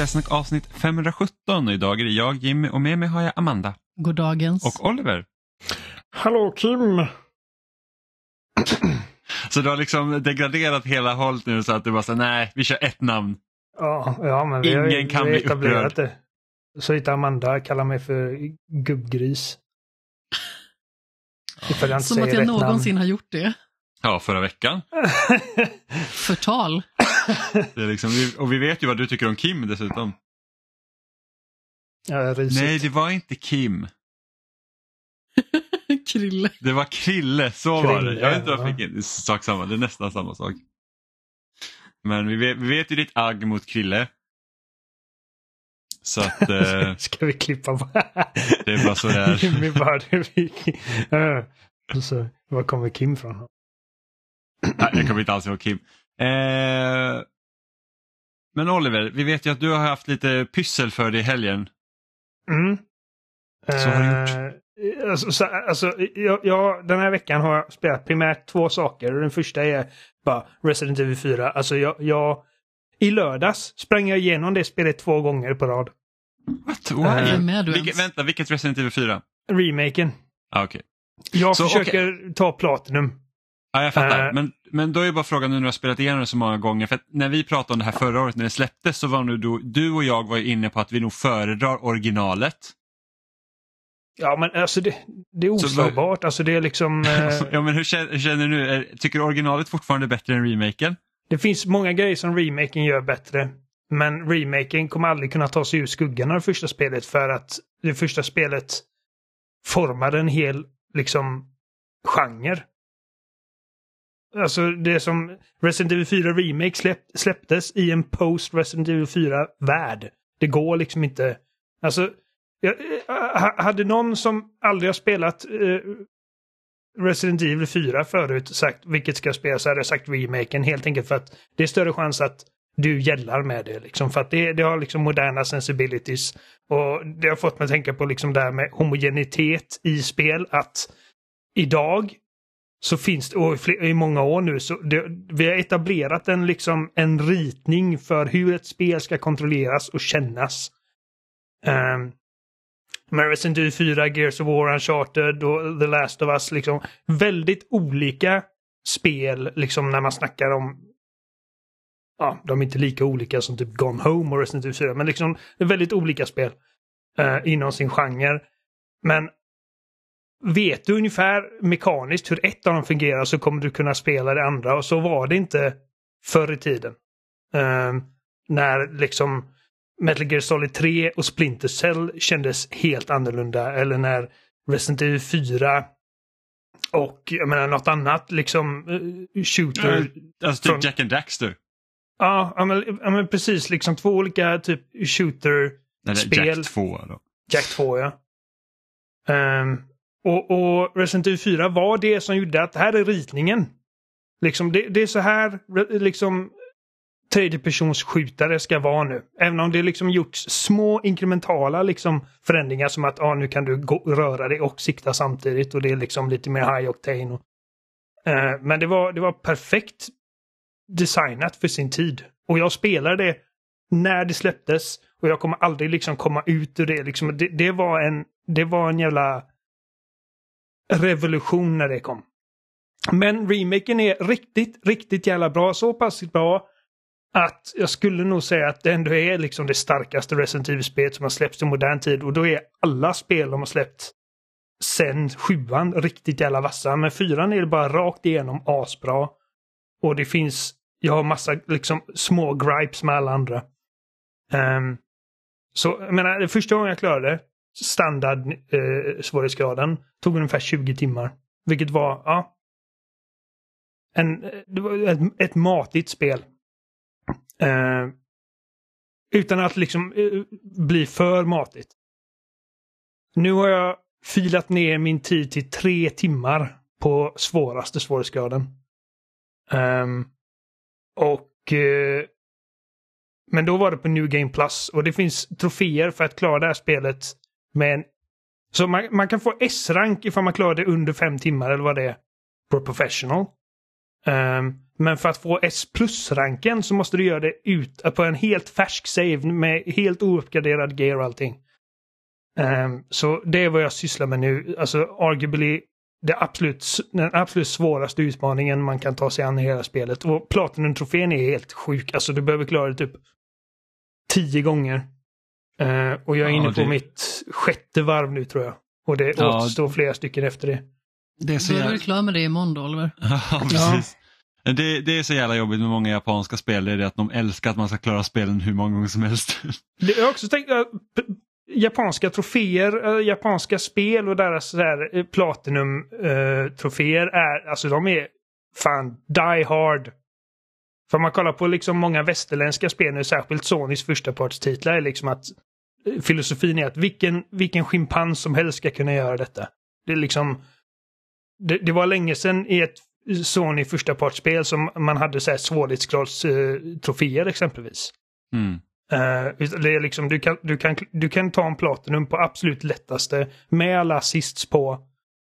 Spelsnack avsnitt 517 och idag är det jag, Jimmy och med mig har jag Amanda. Goddagens. Och Oliver. Hallå Kim! Så du har liksom degraderat hela hållet nu så att du bara säger nej, vi kör ett namn. Ja, ja men vi har, Ingen kan vi har bli etablerat upprörd. det. Så heter Amanda kallar mig för gubbgris. Som att jag någonsin har gjort det. Ja, förra veckan. Förtal. Det är liksom, och vi vet ju vad du tycker om Kim dessutom. ja. Nej, det var inte Kim. Krille. Det var Krille, så var det. Krille, Jag vet inte varför jag fick in. Det är sak samma, det är nästan samma sak. Men vi vet, vi vet ju ditt agg mot Krille. Så att eh, Ska vi klippa på? det är bara så det är. Jimmy bara, det var kommer Kim från? Nej, jag kommer inte alls ihåg Kim. Eh, men Oliver, vi vet ju att du har haft lite pyssel för dig i helgen. Mm. Så har du gjort. Alltså, så, alltså, jag, jag, den här veckan har jag spelat primärt två saker. Den första är bara Resident Evil 4. Alltså jag, jag, I lördags sprang jag igenom det spelet två gånger på rad. What? Eh, Vem är du Vilket, vänta, vilket Resident Evil 4? Remaken. Ah, okej. Jag Så, försöker ta Platinum. Ja, jag fattar. Eh. men, men då är bara frågan nu när du har spelat igenom det så många gånger. För när vi pratade om det här förra året när det släpptes så var nu du, du och jag var inne på att vi nog föredrar originalet. Ja men alltså det, det är oslagbart. Alltså det är liksom... Eh, ja, men hur känner, hur känner du nu? Är, tycker du originalet fortfarande är bättre än remaken? det finns många grejer som remaken gör bättre. Men remaken kommer aldrig kunna ta sig ur skuggan av det första spelet för att det första spelet formade en hel liksom genre. Alltså det som Resident Evil 4 Remake släpp, släpptes i en post Resident Evil 4-värld. Det går liksom inte. Alltså, jag, eh, hade någon som aldrig har spelat eh, Resident Evil 4 förut sagt vilket ska jag spela så hade jag sagt remaken helt enkelt för att det är större chans att du gällar med det. Liksom, för att det, det har liksom moderna sensibilities. Och det har fått mig att tänka på liksom det här med homogenitet i spel. Att idag så finns det, och i, många år nu, så det, vi har etablerat en, liksom, en ritning för hur ett spel ska kontrolleras och kännas. Um, med Resident Evil 4, Gears of War, Uncharted och The Last of Us. Liksom, väldigt olika spel liksom när man snackar om Ja, de är inte lika olika som typ Gone Home och Resident Evil 4, men liksom väldigt olika spel eh, inom sin genre. Men vet du ungefär mekaniskt hur ett av dem fungerar så kommer du kunna spela det andra och så var det inte förr i tiden. Eh, när liksom Metal Gear Solid 3 och Splinter Cell kändes helt annorlunda eller när Resident Evil 4 och jag menar något annat liksom eh, shooter. Alltså typ Från- Jack and Daxter. Ja, ja, men, ja men precis liksom två olika typ shooter Eller Spel. Jack 2 då. Jack 2 ja. Ehm, och, och Resident Evil 4 var det som gjorde att här är ritningen. Liksom det, det är så här liksom tredjepersonsskjutare ska vara nu. Även om det liksom gjorts små inkrementala liksom förändringar som att ah, nu kan du gå, röra dig och sikta samtidigt och det är liksom lite mer high octane. Och, Eh, men det var, det var perfekt designat för sin tid. Och jag spelade det när det släpptes och jag kommer aldrig liksom komma ut ur det. Liksom, det, det, var en, det var en jävla revolution när det kom. Men remaken är riktigt, riktigt jävla bra. Så pass bra att jag skulle nog säga att det ändå är liksom det starkaste Resident Evil-spelet som har släppts i modern tid. Och då är alla spel de har släppt sen sjuan riktigt jävla vassa. Men fyran är det bara rakt igenom asbra. Och det finns, jag har massa liksom små gripes med alla andra. Um, så jag menar, det första gången jag klarade det, standard eh, svårighetsgraden, tog ungefär 20 timmar. Vilket var, ja. En, eh, det var ett, ett matigt spel. Eh, utan att liksom eh, bli för matigt. Nu har jag filat ner min tid till tre timmar på svåraste svårighetsgraden. Um, och eh, men då var det på New Game Plus och det finns troféer för att klara det här spelet men. Så man, man kan få S-rank ifall man klarar det under fem timmar eller vad det är. På Professional. Um, men för att få S plus-ranken så måste du göra det ut eh, på en helt färsk save med helt ouppgraderad gear och allting. Um, så det är vad jag sysslar med nu. Alltså arguably det absolut, den absolut svåraste utmaningen man kan ta sig an i hela spelet. Och Platinum-trofén är helt sjuk. Alltså du behöver klara det typ tio gånger. Eh, och jag är Ja, inne på det- mitt sjätte varv nu tror jag. Och det Ja. återstår flera stycken efter det. Det är så är du jävla... väl klar med det imorgon då, Oliver? Ja, precis. Det, det är så jävla jobbigt med många japanska spel, det är det att de älskar att man ska klara spelen hur många gånger som helst. Det, jag har också tänkt, äh, japanska troféer, äh, japanska spel och deras äh, Platinum-troféer är, alltså de är fan die hard. För man kollar på liksom många västerländska spel nu, särskilt Sonys första partstitlar, är liksom att filosofin är att vilken, vilken schimpans som helst ska kunna göra detta. Det är liksom, det, det var länge sedan i ett Sony första partsspel som man hade så här svårighetsgradstroféer exempelvis. Mm. Utan det är liksom, du, kan, du, kan, du kan ta en Platinum på absolut lättaste med alla assists på.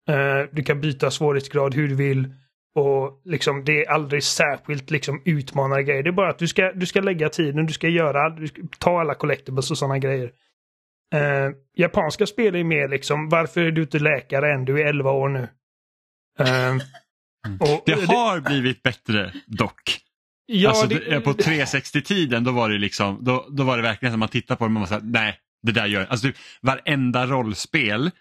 Eh, du kan byta svårighetsgrad hur du vill. Och liksom, det är aldrig särskilt liksom, utmanande grejer. Det är bara att du ska, du ska lägga tiden, du ska göra, du ska ta alla collectibles och sådana grejer. Eh, japanska spel är mer liksom, varför är du inte läkare än? Du är 11 år nu. Eh, och, Det har blivit bättre dock. ja, alltså, det- det, på 360-tiden då var det liksom, då, då var det verkligen som man tittar på det och man var såhär, nej, det där gör Alltså typ, varenda rollspel,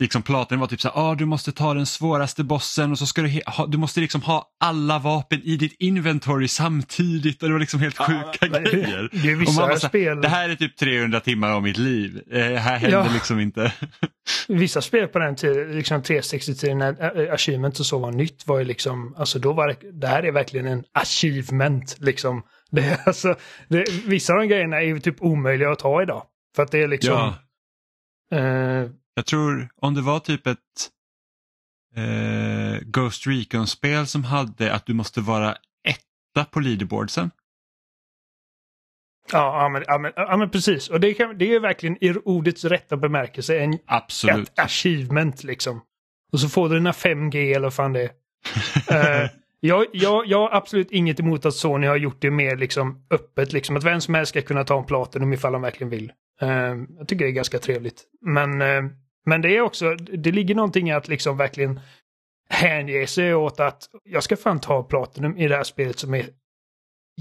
liksom Platin var typ såhär, ah, du måste ta den svåraste bossen och så ska du, ha, du måste liksom ha alla vapen i ditt inventory samtidigt och det var liksom helt sjuka men- grejer. Det är vissa så här, spel. Det här är typ 300 timmar av mitt liv. Eh, här händer Ja. liksom inte. Vissa spel på den tiden, liksom 360-tiden när äh, achievement och så var nytt var ju liksom, alltså då var det, det här är verkligen en achievement liksom. Det, är alltså, det, vissa av de grejerna är ju typ omöjliga att ta idag. För att det är liksom, Ja. eh, Jag tror om det var typ ett eh, Ghost Recon-spel som hade att du måste vara etta på leaderboardsen. ja, ja, men, ja, men, ja men precis. Och det, kan, det är verkligen i ordets rätta bemärkelse en, Absolut. ett achievement liksom. Och så får du dina 5G eller vad fan det är. Eh, jag, jag, jag har absolut inget emot att Sony har gjort det mer liksom öppet. Liksom, att vem som helst ska kunna ta en Platinum ifall de verkligen vill. Eh, jag tycker det är ganska trevligt. Men, eh, men det är också, det ligger någonting i att liksom verkligen hänge sig åt att jag ska fan ta Platinum i det här spelet som är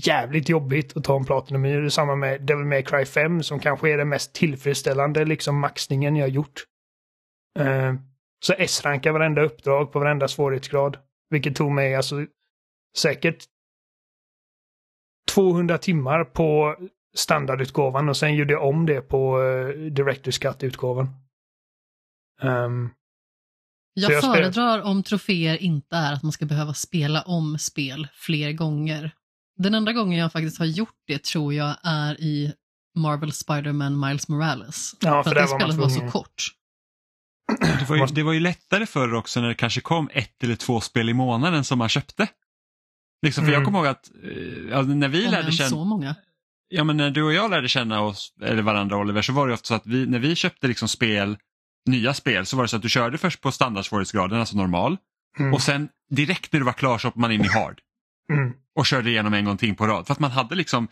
jävligt jobbigt att ta en Platinum i. Det är samma med Devil May Cry 5 som kanske är den mest tillfredsställande liksom maxningen jag gjort. Eh, så S-rankar varenda uppdrag på varenda svårighetsgrad. Vilket tog mig alltså säkert 200 timmar på standardutgåvan och sen gjorde jag om det på uh, Directors Cut-utgåvan. Så Jag jag föredrar om troféer inte är att man ska behöva spela om spel fler gånger. Den enda gången jag faktiskt har gjort det tror jag är i Marvel Spider-Man Miles Morales. Ja, för att där det var man spelet var så tvungen. kort. Det var, ju, det var ju lättare förr också när det kanske kom ett eller två spel i månaden som man köpte. Liksom, för Mm. jag kommer ihåg att eh, alltså, när vi Ja, lärde känna, Så många. ja, men när du och jag lärde känna oss, eller varandra Oliver, så var det ofta så att vi, när vi köpte liksom spel, nya spel, så var det så att du körde först på standardsvårighetsgraden, alltså normal, mm, och sen direkt när du var klar så hoppade man in i hard. mm, och körde igenom en gång till på rad. För att man hade liksom,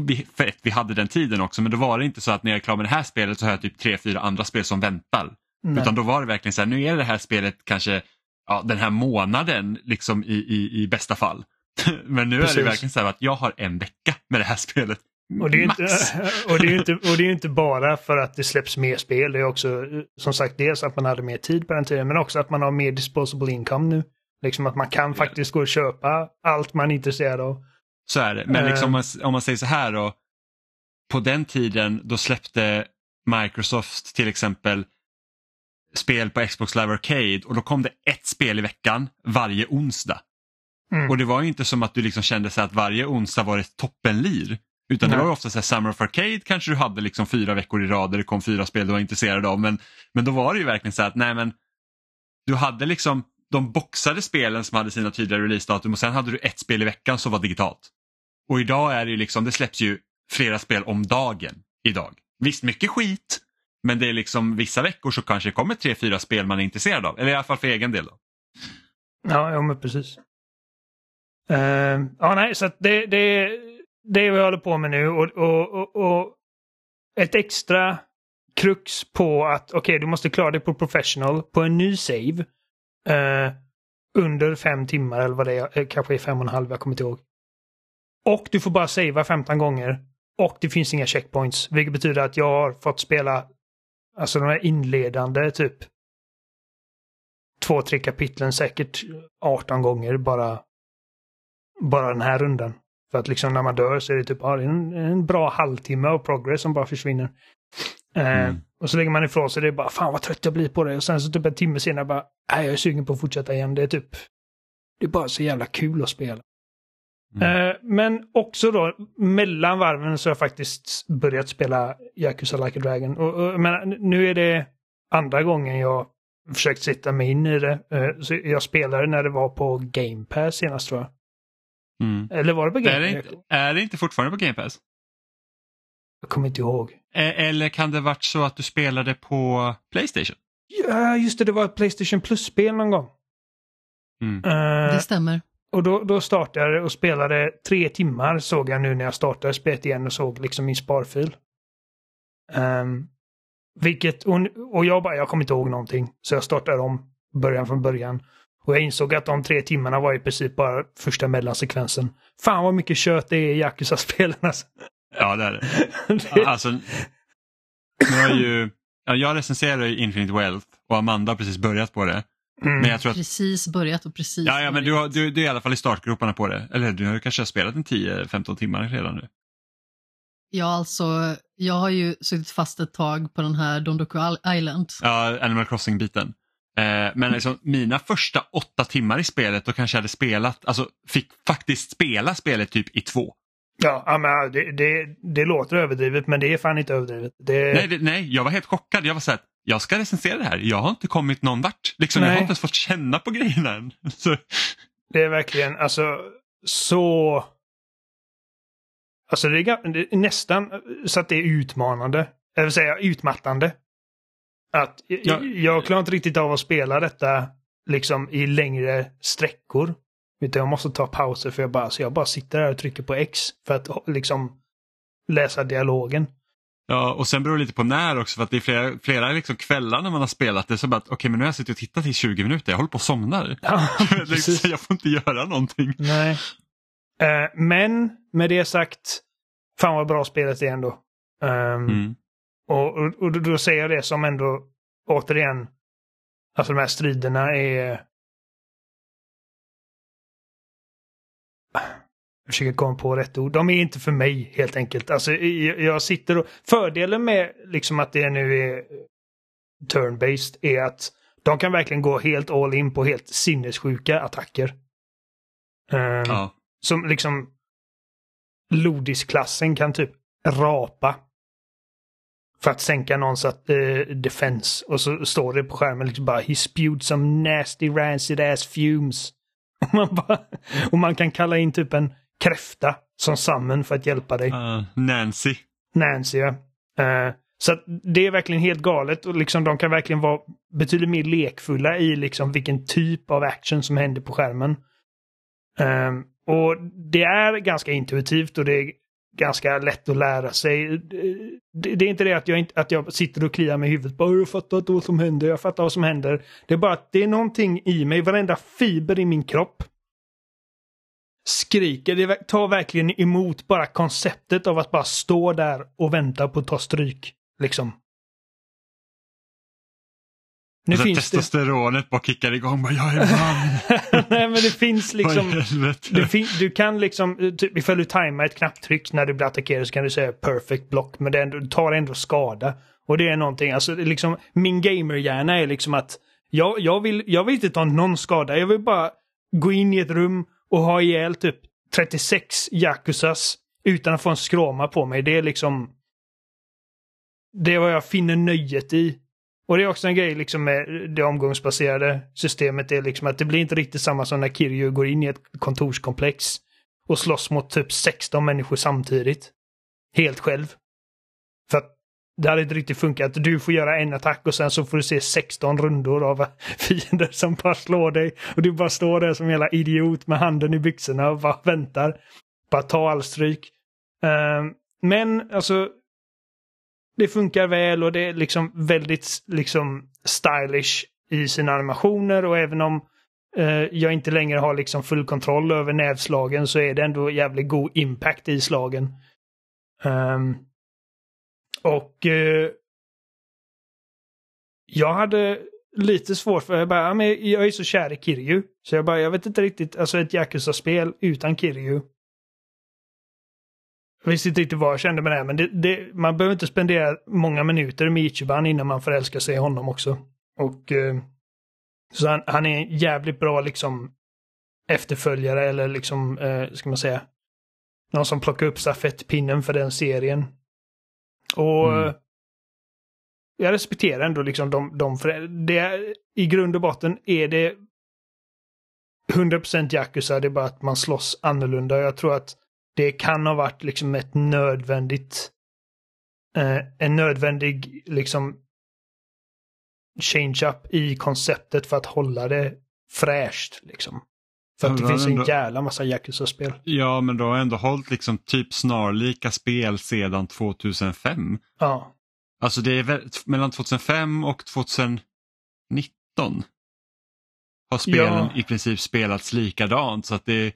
vi, för ett, vi hade den tiden också, men då var det inte så att när jag är klar med det här spelet så har jag typ tre, fyra andra spel som väntar. nej. Utan då var det verkligen så här, nu är det här spelet kanske ja, den här månaden liksom i, i, i bästa fall. men nu är Precis. det verkligen så här att jag har en vecka med det här spelet. Och det, är Max. inte, och, det är inte, och det är inte bara för att det släpps mer spel. Det är också som sagt dels att man hade mer tid på den tiden men också att man har mer disposable income nu. Liksom att man kan faktiskt gå och köpa allt man är intresserad av. Så är det. Men Eh. liksom, om, man, om man säger så här då. På den tiden då släppte Microsoft till exempel spel på Xbox Live Arcade och då kom det ett spel i veckan varje onsdag. Mm. Och det var ju inte som att du liksom kände så att varje onsdag var ett toppenlir. Utan det Nej. var ju ofta så här Summer of Arcade kanske du hade liksom fyra veckor i rad där det kom fyra spel du var intresserad av. Men, men då var det ju verkligen så här att nej men du hade liksom de boxade spelen som hade sina tydliga releasedatum och sen hade du ett spel i veckan som var digitalt. Och idag är det ju liksom, det släpps ju flera spel om dagen idag. Visst mycket skit, men det är liksom vissa veckor så kanske det kommer tre, fyra spel man är intresserad av. Eller i alla fall för egen del. Då. Ja, ja men precis. Uh, ja, nej, så att det, det, det är vad jag håller på med nu och, och, och, och ett extra krux på att okej, okay, du måste klara dig på professional på en ny save. Eh, under fem timmar eller vad det är, eh, kanske är fem och en halv, jag kommer inte ihåg. Och du får bara savea 15 gånger. Och det finns inga checkpoints, vilket betyder att jag har fått spela alltså de här inledande typ två, tre kapitlen säkert 18 gånger bara bara den här rundan. För att liksom när man dör så är det typ ja, en, en bra halvtimme av progress som bara försvinner. Eh, mm. och så lägger man ifrån sig det är bara fan vad trött jag blir på det. Och sen så typ en timme senare bara nej jag är sugen på att fortsätta igen. Det är typ det är bara så jävla kul att spela. Mm. Eh, men också då mellan varven så har jag faktiskt börjat spela Yakuza Like a Dragon. Och, och men, nu är det andra gången jag försökt sitta mig in i det. Eh, så jag spelade när det var på Game Pass senast tror jag. Mm. Eller var det på Game Pass? Är, är det inte fortfarande på Game Pass? Jag kommer inte ihåg. Eller kan det varit så att du spelade på Playstation? Ja, just det. Det var ett Playstation Plus-spel någon gång. Mm. Uh, det stämmer. Och då, då startade jag och spelade tre timmar såg jag nu när jag startade spelet igen och såg liksom min sparfil. Um, vilket, och, och jag bara, jag kommer inte ihåg någonting. Så jag startade om början från början. Och jag insåg att de tre timmarna var i princip bara första mellansekvensen. Fan vad mycket kött det är i Yakuza-spelen alltså. Ja, det är det. det... Alltså, nu har ju, ja, jag recenserar ju Infinite Wealth och Amanda har precis börjat på det. Mm. Men jag tror att... Precis börjat och precis Ja, ja men du, har, du, du är i alla fall i startgroparna på det. Eller du har kanske spelat en 10-15 timmar redan nu. Ja, alltså jag har ju suttit fast ett tag på den här Dondoku Island. Ja, Animal Crossing-biten. Eh, men liksom, mina första åtta timmar i spelet då kanske jag hade spelat, alltså fick faktiskt spela spelet typ i två. Ja, men det, det, det låter överdrivet men det är fan inte överdrivet. Det... Nej, det, nej, jag var helt chockad. Jag var så här, jag ska recensera det här. Jag har inte kommit någon vart. Liksom, jag har inte ens fått känna på grejerna än. Så... Det är verkligen alltså så... Alltså det är, det är nästan så att det är utmanande. Jag vill säga utmattande. Att ja. jag klarar inte riktigt av att spela detta liksom i längre sträckor. Utan jag måste ta pauser för jag bara, så jag bara sitter här och trycker på X för att liksom läsa dialogen. Ja, och sen beror det lite på när också för att det är flera, flera liksom kvällar när man har spelat det så bara okej okay, men nu har jag suttit och tittat i 20 minuter, jag håller på och somnar. Ja, jag får inte göra någonting. Nej. Uh, men med det sagt, fan vad bra spelet är ändå. Um, mm. Och, och, och då säger jag det som ändå, återigen, alltså de här striderna är... Jag försöker komma på rätt ord. De är inte för mig helt enkelt. Alltså jag sitter och... Fördelen med liksom att det nu är turn-based är att de kan verkligen gå helt all in på helt sinnessjuka attacker. Um, ja. Som liksom Lodis-klassen kan typ rapa för att sänka någons uh, defense. Och så står det på skärmen liksom bara He spewed some nasty rancid ass fumes. Och man, bara, och man kan kalla in typ en kräfta som summon för att hjälpa dig. Uh, Nancy. Nancy, ja. Uh, så att det är verkligen helt galet och liksom de kan verkligen vara betydligt mer lekfulla i liksom vilken typ av action som händer på skärmen. Um, och det är ganska intuitivt och det är ganska lätt att lära sig. Det, är inte det att jag, inte, att jag sitter och kliar mig i huvudet. Bara, jag fattar inte vad som händer, jag fattar vad som händer. Det är bara att det är någonting i mig, varenda fiber i min kropp skriker. Det tar verkligen emot bara konceptet av att bara stå där och vänta på att ta stryk. Liksom. Nu och finns testosteronet det... bara kickar igång. Bara, jag är man. Nej men det finns liksom. du, fin du kan liksom, typ, ifall du tajmar ett knapptryck när du blir attackerad så kan du säga perfect block. Men det ändå, tar ändå skada. Och det är någonting, alltså liksom min gamerhjärna är liksom att jag, jag, vill, jag vill inte ta någon skada. Jag vill bara gå in i ett rum och ha ihjäl typ 36 Yakuzas utan att få en skråma på mig. Det är liksom... Det är vad jag finner nöjet i. Och det är också en grej liksom med det omgångsbaserade systemet. Det är liksom att det blir inte riktigt samma som när Kiryu går in i ett kontorskomplex och slåss mot typ 16 människor samtidigt. Helt själv. För att det hade inte riktigt funkat. Du får göra en attack och sen så får du se 16 rundor av fiender som bara slår dig. Och du bara står där som en jävla idiot med handen i byxorna och bara väntar. Bara ta all stryk. Ehm, men alltså, det funkar väl och det är liksom väldigt liksom stylish i sina animationer och även om eh, jag inte längre har liksom full kontroll över nävslagen så är det ändå jävligt god impact i slagen. Um, och eh, jag hade lite svårt för jag bara, jag är så kär i Kiryu. Så jag bara, jag vet inte riktigt, alltså ett Yakuza-spel utan Kiryu jag visste inte riktigt vad jag kände med det, men det, det, man behöver inte spendera många minuter med Ichiban innan man förälskar sig i honom också. Och eh, Så han, han, är en jävligt bra liksom efterföljare eller liksom, eh, ska man säga, någon som plockar upp stafettpinnen för den serien. Och mm. jag respekterar ändå liksom de, de det I grund och botten är det 100% Yakuza, det är bara att man slåss annorlunda. Jag tror att det kan ha varit liksom ett nödvändigt eh, en nödvändig liksom change-up i konceptet för att hålla det fräscht. Liksom. För att det finns ändå... en jävla massa Yakuza-spel. Ja, men du har ändå hållit liksom typ snarlika spel sedan 2005. Ja. Alltså det är väl, mellan 2005 och 2019 har spelen ja. i princip spelats likadant. Så att det,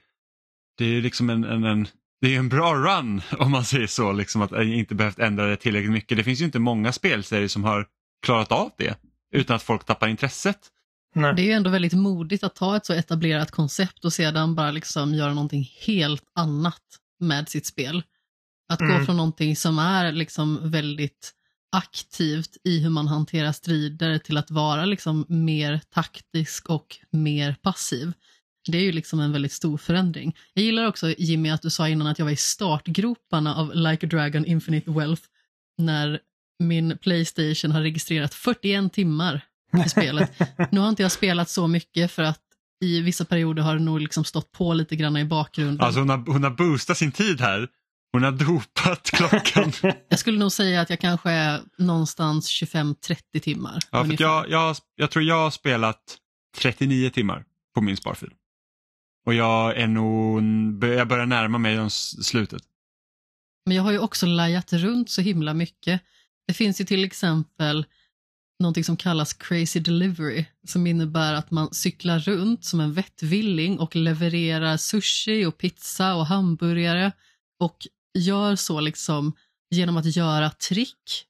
det är liksom en, en, en det är en bra run om man säger så, liksom att inte behövt ändra det tillräckligt mycket. Det finns ju inte många spelserier som har klarat av det utan att folk tappar intresset. Nej. Det är ju ändå väldigt modigt att ta ett så etablerat koncept och sedan bara liksom göra någonting helt annat med sitt spel. Att mm. gå från någonting som är liksom väldigt aktivt i hur man hanterar strider till att vara liksom mer taktisk och mer passiv. Det är ju liksom en väldigt stor förändring. Jag gillar också Jimmy att du sa innan att jag var i startgroparna av Like a Dragon Infinite Wealth när min Playstation har registrerat 41 timmar i spelet. nu har inte jag spelat så mycket för att i vissa perioder har det nog liksom stått på lite grann i bakgrunden. Alltså hon har, hon har boostat sin tid här. Hon har dopat klockan. jag skulle nog säga att jag kanske är någonstans 25-30 timmar. Ja, för jag, jag, jag tror jag har spelat 39 timmar på min sparfil. Och jag är nog, jag börjar närma mig slutet. Men jag har ju också lajat runt så himla mycket. Det finns ju till exempel någonting som kallas crazy delivery som innebär att man cyklar runt som en vettvilling och levererar sushi och pizza och hamburgare och gör så liksom genom att göra trick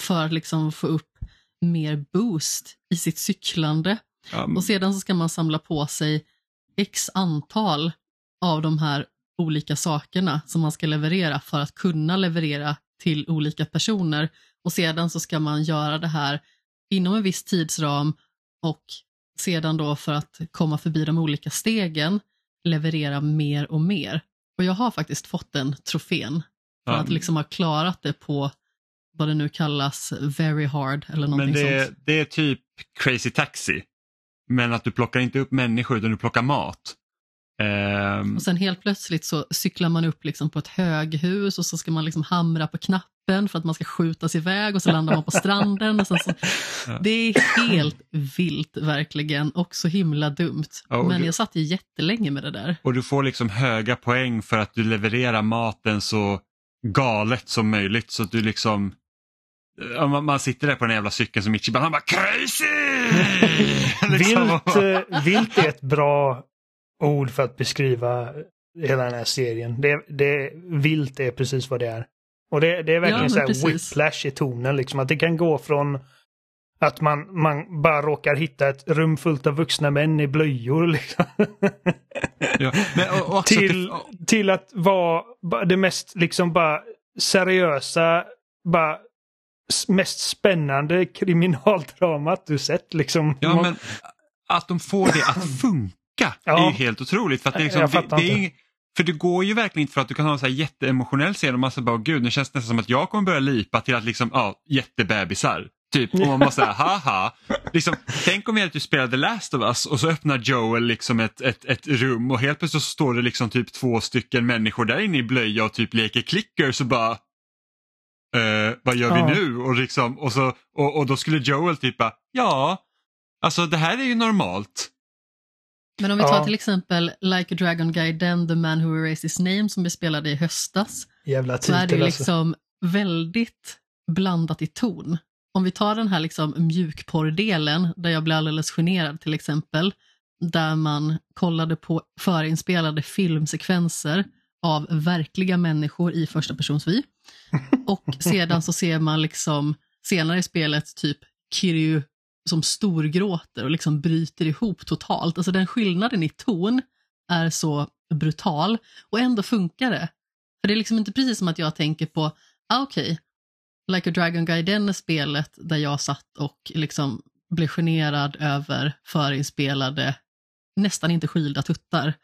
för att liksom få upp mer boost i sitt cyklande. Um. Och sedan så ska man samla på sig x antal av de här olika sakerna som man ska leverera för att kunna leverera till olika personer och sedan så ska man göra det här inom en viss tidsram och sedan då för att komma förbi de olika stegen leverera mer och mer. Och jag har faktiskt fått den trofén för att liksom ha klarat det på vad det nu kallas, very hard eller någonting Men det, sånt. det är typ crazy taxi. Men att du plockar inte upp människor utan du plockar mat. Um... Och sen helt plötsligt så cyklar man upp liksom på ett höghus och så ska man liksom hamra på knappen för att man ska skjutas iväg och så landar man på stranden. Och så... Det är helt vilt verkligen och så himla dumt. Oh, Men jag satt ju jättelänge med det där. Och du får liksom höga poäng för att du levererar maten så galet som möjligt så att du liksom man, sitter där på den jävla cykeln som Ichiban, han bara crazy! liksom. vilt, eh, vilt är ett bra ord för att beskriva hela den här serien. Det, det, vilt är precis vad det är. Och det, det är verkligen ja, så här whiplash i tonen, liksom att det kan gå från att man, man bara råkar hitta ett rum fullt av vuxna män i blöjor. Liksom. Ja, men, och, och till, det... till att vara det mest liksom bara seriösa, bara mest spännande kriminaldramat du sett. Liksom. Ja, men att de får det att funka ja. är ju helt otroligt. För, att det, liksom, det, det är, för det går ju verkligen inte för att du kan ha en så här jätteemotionell scen och man säger bara gud nu känns det nästan som att jag kommer börja lipa till att liksom, ja, jättebebisar. Typ, och man måste säga haha. Liksom, tänk om jag att du spelar The Last of Us och så öppnar Joel liksom ett, ett, ett rum och helt plötsligt så står det liksom typ två stycken människor där inne i blöja och typ leker klicker så bara Eh, vad gör Ja. vi nu? Och, liksom, och, så, och, och då skulle Joel typ bara, ja, alltså det här är ju normalt. Men om vi tar Ja. till exempel Like a Dragon Gaiden, The Man Who Erased His Name som vi spelade i höstas, Jävla så är det titel ju alltså. liksom väldigt blandat i ton. Om vi tar den här liksom mjukporrdelen där jag blir alldeles generad till exempel, där man kollade på förinspelade filmsekvenser av verkliga människor i första persons vy. Och sedan så ser man liksom senare i spelet typ Kiryu som storgråter och liksom bryter ihop totalt. Alltså den skillnaden i ton är så brutal och ändå funkar det. För det är liksom inte precis som att jag tänker på, ah, okej, Like a Dragon Gaiden är spelet där jag satt och liksom blev generad över förinspelade, nästan inte skilda tuttar,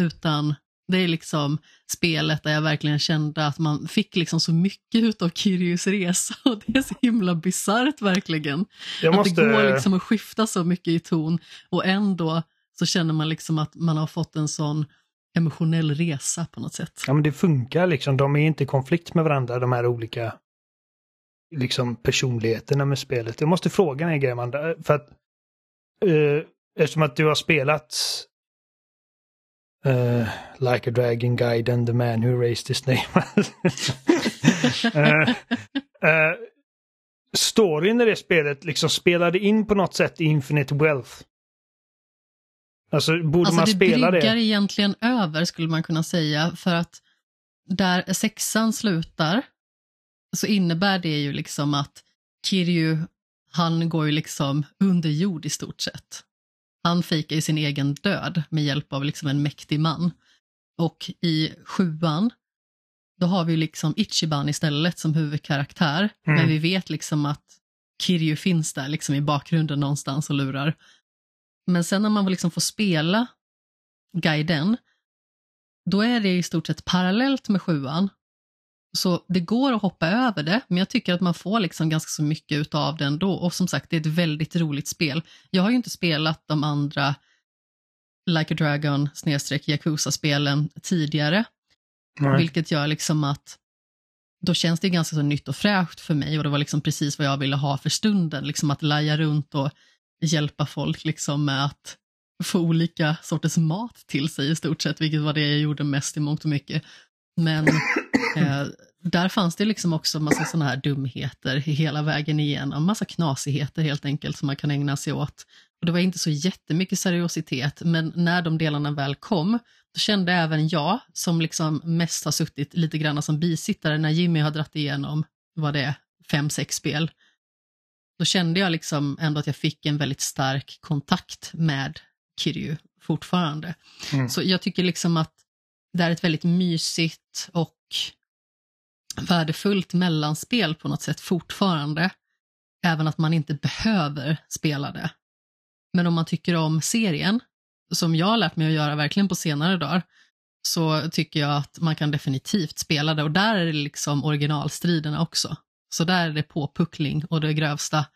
utan det är liksom spelet där jag verkligen kände att man fick liksom så mycket av Kiryus resa och det är så himla bisarrt verkligen. Jag Att det går måste... liksom att skifta så mycket i ton och ändå så känner man liksom att man har fått en sån emotionell resa på något sätt. Ja men det funkar liksom. De är inte i konflikt med varandra de här olika liksom personligheterna med spelet. Jag måste fråga dig grejen Amanda, för att eh, eftersom att du har spelat eh, Like a Dragon Gaiden, The Man Who Raised His Name. Eh, eh, storyn i det spelet liksom spelade in på något sätt i Infinite Wealth. Alltså borde Alltså man det spela bryggar det? egentligen över skulle man kunna säga för att där sexan slutar så innebär det ju liksom att Kiryu, han går ju liksom under jord i stort sett. Han fejkar ju sin egen död med hjälp av liksom en mäktig man. Och i sjuan, då har vi liksom Ichiban istället som huvudkaraktär. Mm. Men vi vet liksom att Kiryu finns där liksom i bakgrunden någonstans och lurar. Men sen när man liksom får spela guiden, då är det i stort sett parallellt med sjuan. Så det går att hoppa över det, men jag tycker att man får liksom ganska så mycket utav det ändå. Och som sagt, det är ett väldigt roligt spel. Jag har ju inte spelat de andra Like a Dragon snedstreck Yakuza-spelen tidigare, Nej. vilket gör liksom att då känns det ganska så nytt och fräscht för mig och det var liksom precis vad jag ville ha för stunden, liksom att laja runt och hjälpa folk liksom med att få olika sorters mat till sig i stort sett, vilket var det jag gjorde mest i mångt och mycket. Men eh, där fanns det liksom också massa sådana här dumheter hela vägen igenom, massa knasigheter helt enkelt som man kan ägna sig åt. Och det var inte så jättemycket seriositet, men när de delarna väl kom, då kände även jag, som liksom mest har suttit lite grann som bisittare när Jimmy har dratt igenom, vad det är, fem, sex spel, då kände jag liksom ändå att jag fick en väldigt stark kontakt med Kiryu fortfarande. Mm. Så jag tycker liksom att det är ett väldigt mysigt och värdefullt mellanspel på något sätt fortfarande. Även att man inte behöver spela det. Men om man tycker om serien, som jag har lärt mig att göra verkligen på senare dagar, så tycker jag att man kan definitivt spela det. Och där är det liksom originalstriderna också. Så där är det påpuckling och det grövsta.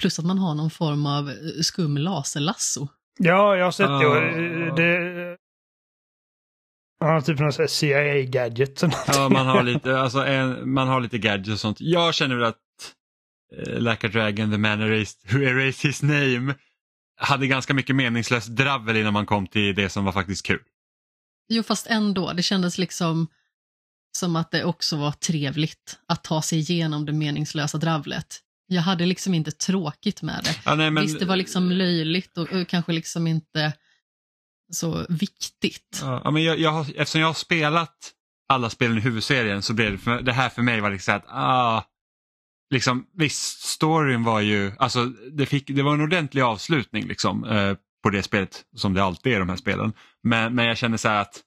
Plus att man har någon form av skum laserlasso. Ja, jag har sett det. och, Det Ja, typ någon sån här CIA-gadget. Ja, man har lite, alltså, en, man har lite gadgets och sånt. Jag känner väl att eh, Like a Dragon, The Man erased, Who Erased His Name hade ganska mycket meningslöst dravel innan man kom till det som var faktiskt kul. Jo, fast ändå. Det kändes liksom som att det också var trevligt att ta sig igenom det meningslösa dravlet. Jag hade liksom inte tråkigt med det. Ja, nej, men, Visst, det var liksom löjligt och, och kanske liksom inte så viktigt. Ja, men jag, jag eftersom jag har spelat alla spelen i huvudserien så blev det, för, det här för mig var liksom att, ah, liksom, visst, storyn var ju, alltså det, fick, det var en ordentlig avslutning liksom eh, på det spelet som det alltid är i de här spelen. Men, men jag känner så här att,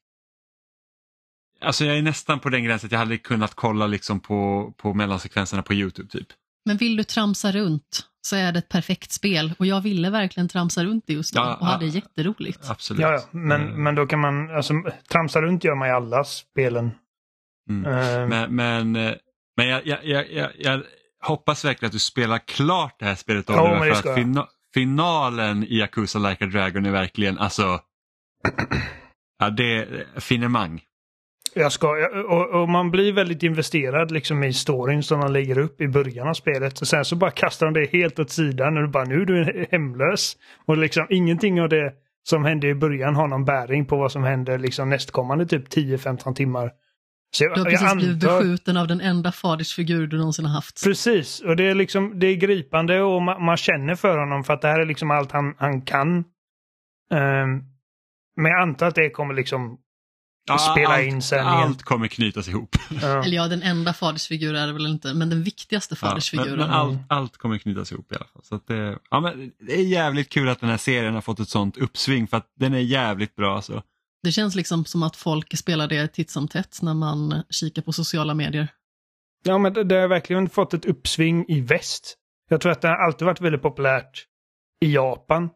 alltså jag är nästan på den gränsen att jag hade kunnat kolla liksom på, på mellansekvenserna på YouTube typ. Men vill du tramsa runt så är det ett perfekt spel och jag ville verkligen tramsa runt i just det Ja, och hade ja. jätteroligt. Absolut. Ja, ja. Men, Mm. men då kan man, alltså tramsa runt gör man i alla spelen. Mm. Eh, Men, men, men jag, jag, jag, jag, jag hoppas verkligen att du spelar klart det här spelet Ja, Oliver, det för att fina, finalen i Yakuza Like a Dragon är verkligen, alltså, ja det är finemang. Jag ska, och, och, man blir väldigt investerad liksom i storyn som de lägger upp i början av spelet. Och sen så bara kastar de det helt åt sidan och du bara nu är du hemlös. Och liksom ingenting av det som hände i början har någon bäring på vad som händer liksom nästkommande typ 10-15 timmar. Så jag, du har precis antar... blivit beskjuten av den enda fadersfigur du någonsin har haft. Precis, och det är liksom det är gripande och man, man känner för honom för att det här är liksom allt han, han kan. Um, men jag antar att det kommer liksom ja, spela allt, in sen. Allt kommer knytas ihop. Ja. Eller ja, den enda fadersfigur är det väl inte, men den viktigaste fadersfiguren. Ja, men, men all, allt kommer knytas ihop i alla fall. Så att det, ja, men det är jävligt kul att den här serien har fått ett sånt uppsving för att den är jävligt bra. Alltså. Det känns liksom som att folk spelar det titt som tätt när man kikar på sociala medier. Ja, men det, det har verkligen fått ett uppsving i väst. Jag tror att det har alltid varit väldigt populärt i Japan. Um,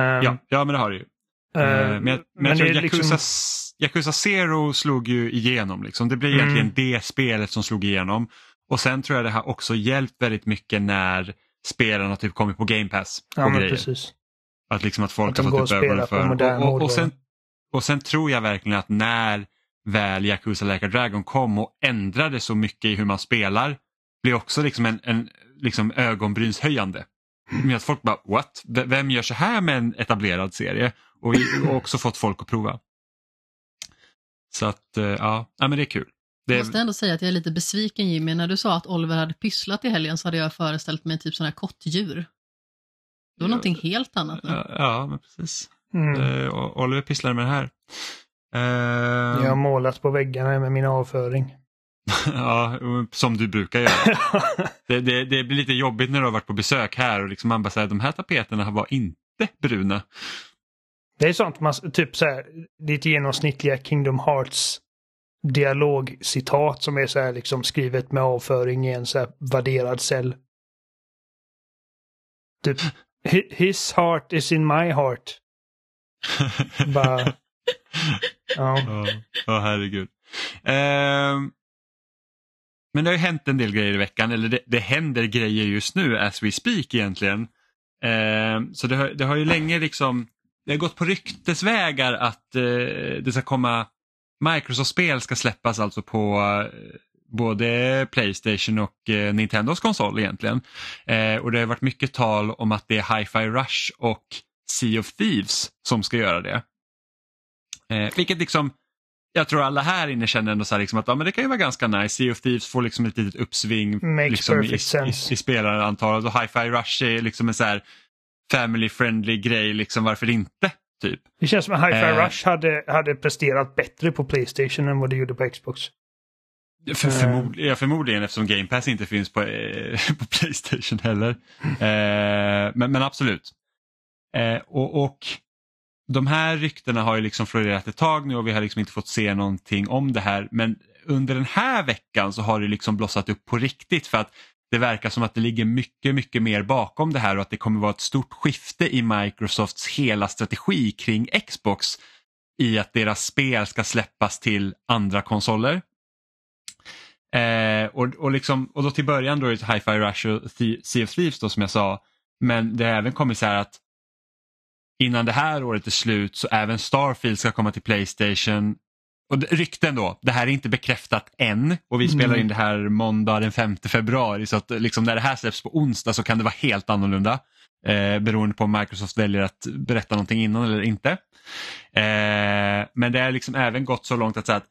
ja, ja, men det har det ju. Uh, men jag, men jag tror Yakuza, liksom... Yakuza Zero slog ju igenom. Liksom. Det blev mm. egentligen det spelet som slog igenom. Och sen tror jag det har också hjälpt väldigt mycket när spelarna typ kommit på Game Pass. Ja, men precis. Att liksom att folk att har fått upp ögonen för. Och, och, och, sen, och sen tror jag verkligen att när väl Yakuza Like Dragon kom och ändrade så mycket i hur man spelar blev också liksom en, en liksom ögonbrynshöjande. Med att folk bara what? Vem gör så här med en etablerad serie? Och, och också fått folk att prova. Så att eh, ja, ja men det är kul. Det... Jag måste ändå säga att jag är lite besviken Jimmy. När du sa att Oliver hade pysslat i helgen så hade jag föreställt mig typ sådana här kottdjur. Det var ja, någonting helt annat nu. Ja, ja men precis. Mm. Uh, Oliver pysslade med det här. Uh... Jag har målat på väggarna med min avföring. ja, som du brukar göra. det, det, det, blir lite jobbigt när du har varit på besök här och liksom man bara säger de här tapeterna var inte bruna. Det är sånt man, typ så här, ditt genomsnittliga Kingdom Hearts dialogcitat som är så här liksom skrivet med avföring i en så här värderad cell. Typ, his heart is in my heart. Bara, ja. Ja, oh, herregud. Uh, men det har ju hänt en del grejer i veckan, eller det, det händer grejer just nu as we speak egentligen. Uh, så det har, det har ju länge liksom det har gått på ryktesvägar att eh, det ska komma Microsoft-spel ska släppas alltså på eh, både Playstation och eh, Nintendos konsol egentligen. Eh, och det har varit mycket tal om att det är Hi-Fi Rush och Sea of Thieves som ska göra det. Eh, vilket liksom, jag tror alla här inne känner ändå så liksom att ja, men det kan ju vara ganska nice. Sea of Thieves får liksom ett litet uppsving liksom, i, i, i spelarantalet och Hi-Fi Rush är liksom en så här family friendly grej, liksom varför inte? Typ. Det känns som att Hi-Fi eh, Rush hade, hade presterat bättre på Playstation än vad det gjorde på Xbox. För, förmod, ja, förmodligen eftersom Game Pass inte finns på, eh, på Playstation heller. Eh, men, men absolut. Eh, och, och de här ryktena har ju liksom florerat ett tag nu och vi har liksom inte fått se någonting om det här. Men under den här veckan så har det liksom blossat upp på riktigt för att det verkar som att det ligger mycket, mycket mer bakom det här och att det kommer vara ett stort skifte i Microsofts hela strategi kring Xbox i att deras spel ska släppas till andra konsoler. Eh, och, och, liksom, och då till början då är det Hi-Fi Rush och Sea of Thieves då som jag sa. Men det har även kommit så här att innan det här året är slut så även Starfield ska komma till Playstation och rykten då, det här är inte bekräftat än och vi mm. spelar in det här måndag den 5 februari så att liksom när det här släpps på onsdag så kan det vara helt annorlunda. Eh, beroende på om Microsoft väljer att berätta någonting innan eller inte. Eh, men det har liksom även gått så långt att säga att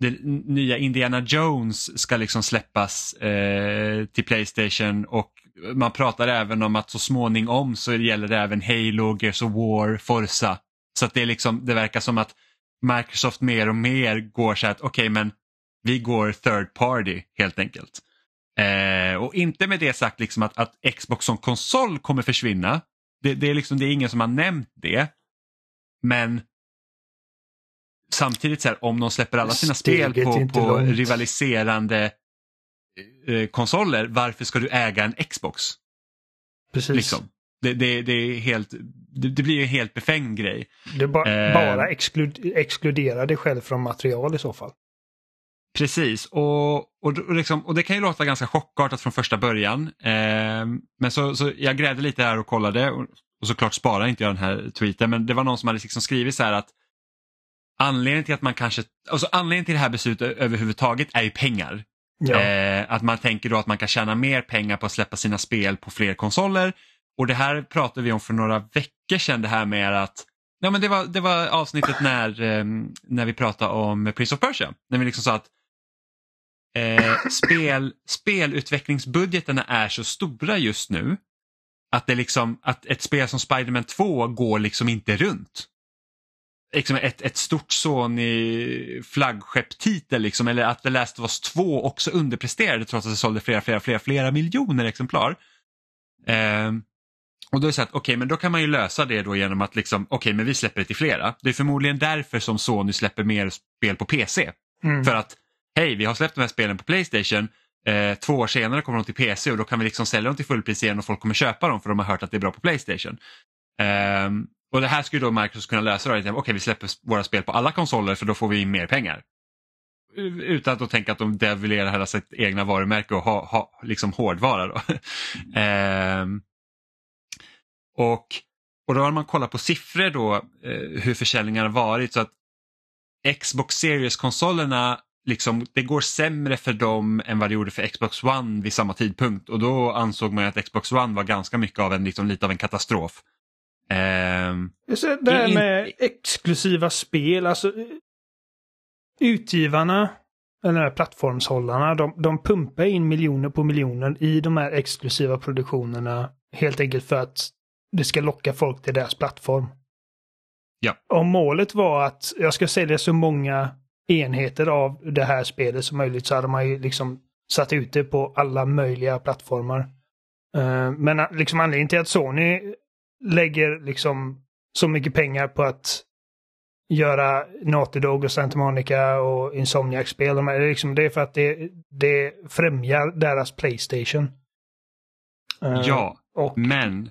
det nya Indiana Jones ska liksom släppas eh, till Playstation och man pratar även om att så småningom så gäller det även Halo, Gears of War, Forza. Så att det, är liksom, det verkar som att Microsoft mer och mer går så att okej okay, men vi går third party helt enkelt. Eh, och inte med det sagt liksom att, att Xbox som konsol kommer försvinna. Det, det, är liksom, det är ingen som har nämnt det. Men samtidigt så här, om de släpper alla sina Steget spel på, på rivaliserande eh, konsoler, varför ska du äga en Xbox? Precis. Liksom. Det, det, det, är helt, det, det, blir en helt befängd grej. Du ba, eh, bara exklud, exkludera dig själv från material i så fall. Precis, och, och, och, liksom, och det kan ju låta ganska chockartat från första början. Eh, men så, så jag grävde lite här och kollade och, och såklart sparar inte jag den här tweeten men det var någon som hade liksom skrivit så här att anledningen till att man kanske, alltså anledningen till det här beslutet överhuvudtaget är ju pengar. Ja. Eh, att man tänker då att man kan tjäna mer pengar på att släppa sina spel på fler konsoler. Och det här pratade vi om för några veckor sedan det här med att Ja, men det, var, det var avsnittet när, eh, när vi pratade om Prince of Persia. När vi liksom sa att eh, spel, spelutvecklingsbudgeterna är så stora just nu att, det liksom, att ett spel som Spiderman 2 går liksom inte runt. Liksom ett, ett stort Sony flaggskepptitel liksom, eller att The Last of Us 2 också underpresterade trots att det sålde flera, flera, flera, flera miljoner exemplar. Eh, och då är det så att okej, okay, men då kan man ju lösa det då genom att liksom, okej, okay, men vi släpper det till flera. Det är förmodligen därför som Sony släpper mer spel på PC. Mm. För att, hej, vi har släppt de här spelen på Playstation, eh, två år senare kommer de till PC och då kan vi liksom sälja dem till fullpris igen och folk kommer köpa dem för de har hört att det är bra på Playstation. Eh, och det här skulle då Microsoft kunna lösa, okej, okay, vi släpper våra spel på alla konsoler för då får vi in mer pengar. Utan att tänka att de devilerar hela sitt egna varumärke och ha, ha liksom hårdvara. Då. eh, och, och då har man kollat på siffror då eh, hur försäljningen har varit så att Xbox Series-konsolerna liksom, det går sämre för dem än vad det gjorde för Xbox One vid samma tidpunkt och då ansåg man att Xbox One var ganska mycket av en, liksom, lite av en katastrof. Um, det här med exklusiva spel, alltså utgivarna, eller plattformshållarna, de, de pumpar in miljoner på miljoner i de här exklusiva produktionerna helt enkelt för att det ska locka folk till deras plattform. Ja. Om målet var att jag ska sälja så många enheter av det här spelet som möjligt så hade man ju liksom satt ut det på alla möjliga plattformar. Uh, men liksom anledningen till att Sony lägger liksom så mycket pengar på att göra Naughty Dog och Santa Monica och Insomniac-spel. De är liksom, det är för att det, det främjar deras Playstation. Uh, ja, och... men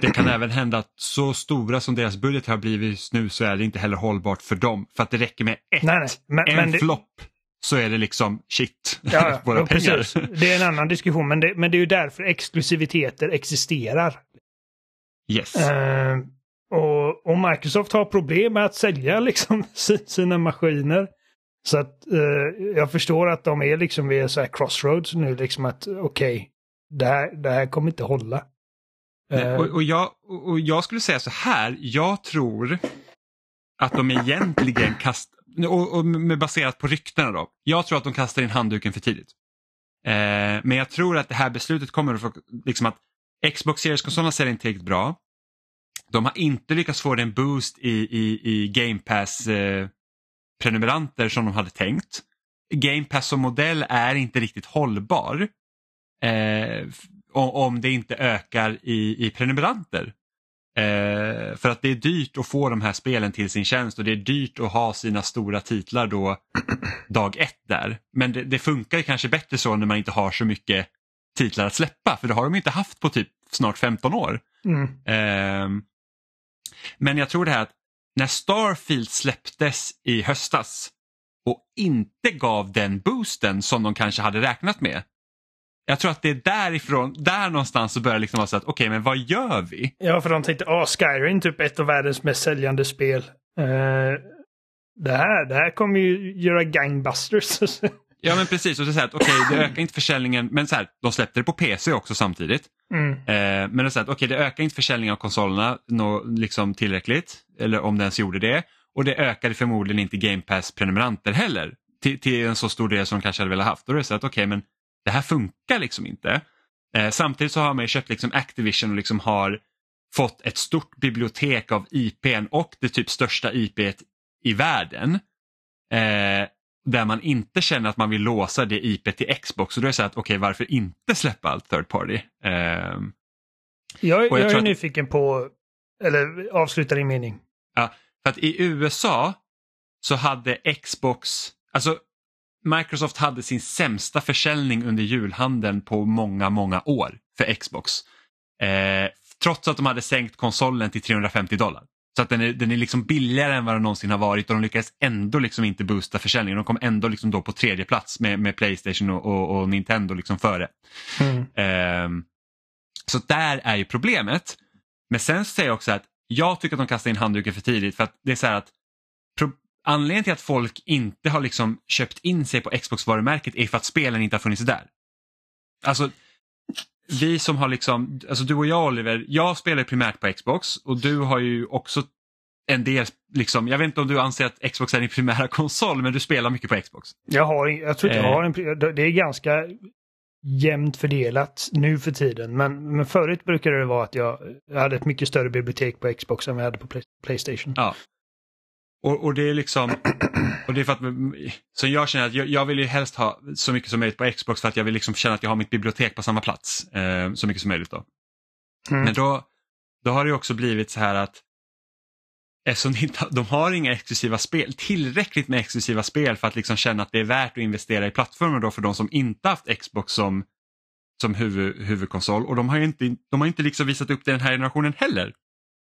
det kan även hända att så stora som deras budget har blivit nu så är det inte heller hållbart för dem. För att det räcker med ett, nej, nej. Men, en men det... flopp så är det liksom shit, ja, våra pengar. Precis. Det är en annan diskussion men det, men det är ju därför exklusiviteter existerar. Yes. Uh, och, och, Microsoft har problem med att sälja liksom sina maskiner. Så att uh, jag förstår att de är liksom vid så här crossroads nu liksom att okej, okay, det, här, det här kommer inte hålla. Nej, och, och, jag, och jag skulle säga så här, jag tror att de egentligen kastar, och, och med baserat på ryktena då, jag tror att de kastar in handduken för tidigt. Eh, men jag tror att det här beslutet kommer att få, liksom att Xbox Series-konsolerna säljer inte tillräckligt bra. De har inte lyckats få den boost i, i, i Game Pass eh, prenumeranter som de hade tänkt. Game Pass som modell är inte riktigt hållbar. Eh, om det inte ökar i, i prenumeranter. Eh, för att det är dyrt att få de här spelen till sin tjänst och det är dyrt att ha sina stora titlar då dag ett där. Men det, det funkar kanske bättre så när man inte har så mycket titlar att släppa för det har de inte haft på typ snart 15 år. Mm. Eh, men jag tror det här att när Starfield släpptes i höstas och inte gav den boosten som de kanske hade räknat med jag tror att det är därifrån, där någonstans så börjar det liksom vara så att okej, okay, men vad gör vi? Ja, för de tänkte, ja, Skyrim typ ett av världens mest säljande spel. Uh, det, här, det här kommer ju göra gangbusters. ja, men precis. Och det är så att okej, okay, det ökar inte försäljningen, men så här, de släppte det på PC också samtidigt. Mm. Uh, men det är så att okej, okay, det ökar inte försäljningen av konsolerna no, liksom tillräckligt, eller om det ens gjorde det. Och det ökade förmodligen inte Game Pass-prenumeranter heller till, till en så stor del som de kanske hade velat haft. Då är det så att okej, men det här funkar liksom inte. Eh, samtidigt så har man köpt liksom Activision och liksom har fått ett stort bibliotek av IPn och det typ största IP i världen. Eh, där man inte känner att man vill låsa det IP till Xbox. Och då är det så att okej, okay, varför inte släppa allt third party? Eh, jag, jag, jag är att, nyfiken på, eller avsluta din mening. Ja, för att i USA så hade Xbox, alltså Microsoft hade sin sämsta försäljning under julhandeln på många, många år för Xbox. Eh, trots att de hade sänkt konsolen till 350 dollar. Så att den är, den är liksom billigare än vad den någonsin har varit och de lyckades ändå liksom inte boosta försäljningen. De kom ändå liksom då på tredje plats med, med Playstation och, och, och Nintendo liksom före. Mm. Eh, så där är ju problemet. Men sen säger jag också att jag tycker att de kastar in handduken för tidigt för att det är så här att anledningen till att folk inte har liksom köpt in sig på Xbox-varumärket är för att spelen inte har funnits där. Alltså, vi som har liksom, alltså du och jag Oliver, jag spelar primärt på Xbox och du har ju också en del, liksom, jag vet inte om du anser att Xbox är din primära konsol men du spelar mycket på Xbox. Jag, har, jag tror inte jag Eh. har en... Det är ganska jämnt fördelat nu för tiden. Men, men förut brukade det vara att jag, jag hade ett mycket större bibliotek på Xbox än vad jag hade på Play, Playstation. Ja. Och, och det är liksom, och det är för att, så jag känner att jag, jag vill ju helst ha så mycket som möjligt på Xbox för att jag vill liksom känna att jag har mitt bibliotek på samma plats eh, så mycket som möjligt då. Mm. Men då, då har det också blivit så här att eftersom de, inte, de har inga exklusiva spel, tillräckligt med exklusiva spel för att liksom känna att det är värt att investera i plattformen då för de som inte haft Xbox som, som huvud, huvudkonsol och de har ju inte, de har inte liksom visat upp det den här generationen heller.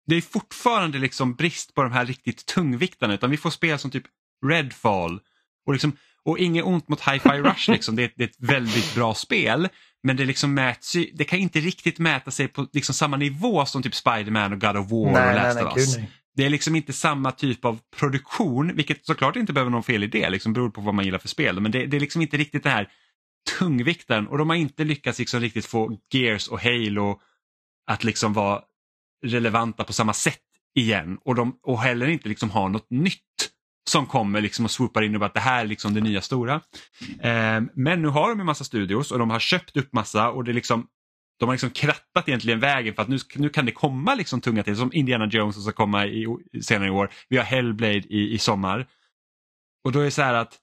Det är fortfarande liksom brist på de här riktigt tungviktarna utan vi får spel som typ Redfall och, liksom, och inget ont mot Hi-Fi Rush, liksom. det, är, det är ett väldigt bra spel men det, liksom mäts, ju- det kan inte riktigt mäta sig på liksom samma nivå som typ Spider-Man och God of War och nej, nej, Last nej, of gud Us. nej. Det är liksom inte samma typ av produktion, vilket såklart inte behöver någon fel idé, liksom beror på vad man gillar för spel. Men det, det är liksom inte riktigt den här tungvikten och de har inte lyckats liksom riktigt få Gears och Halo att liksom vara relevanta på samma sätt igen och, de, och heller inte liksom ha något nytt som kommer liksom och swoopar in och bara att det här är liksom det nya stora. Eh, men nu har de en massa studios och de har köpt upp massa och det är liksom de har liksom krattat egentligen vägen för att nu, nu kan det komma liksom tunga till som Indiana Jones som ska komma i, senare i år. Vi har Hellblade i, i sommar. Och då är det så här att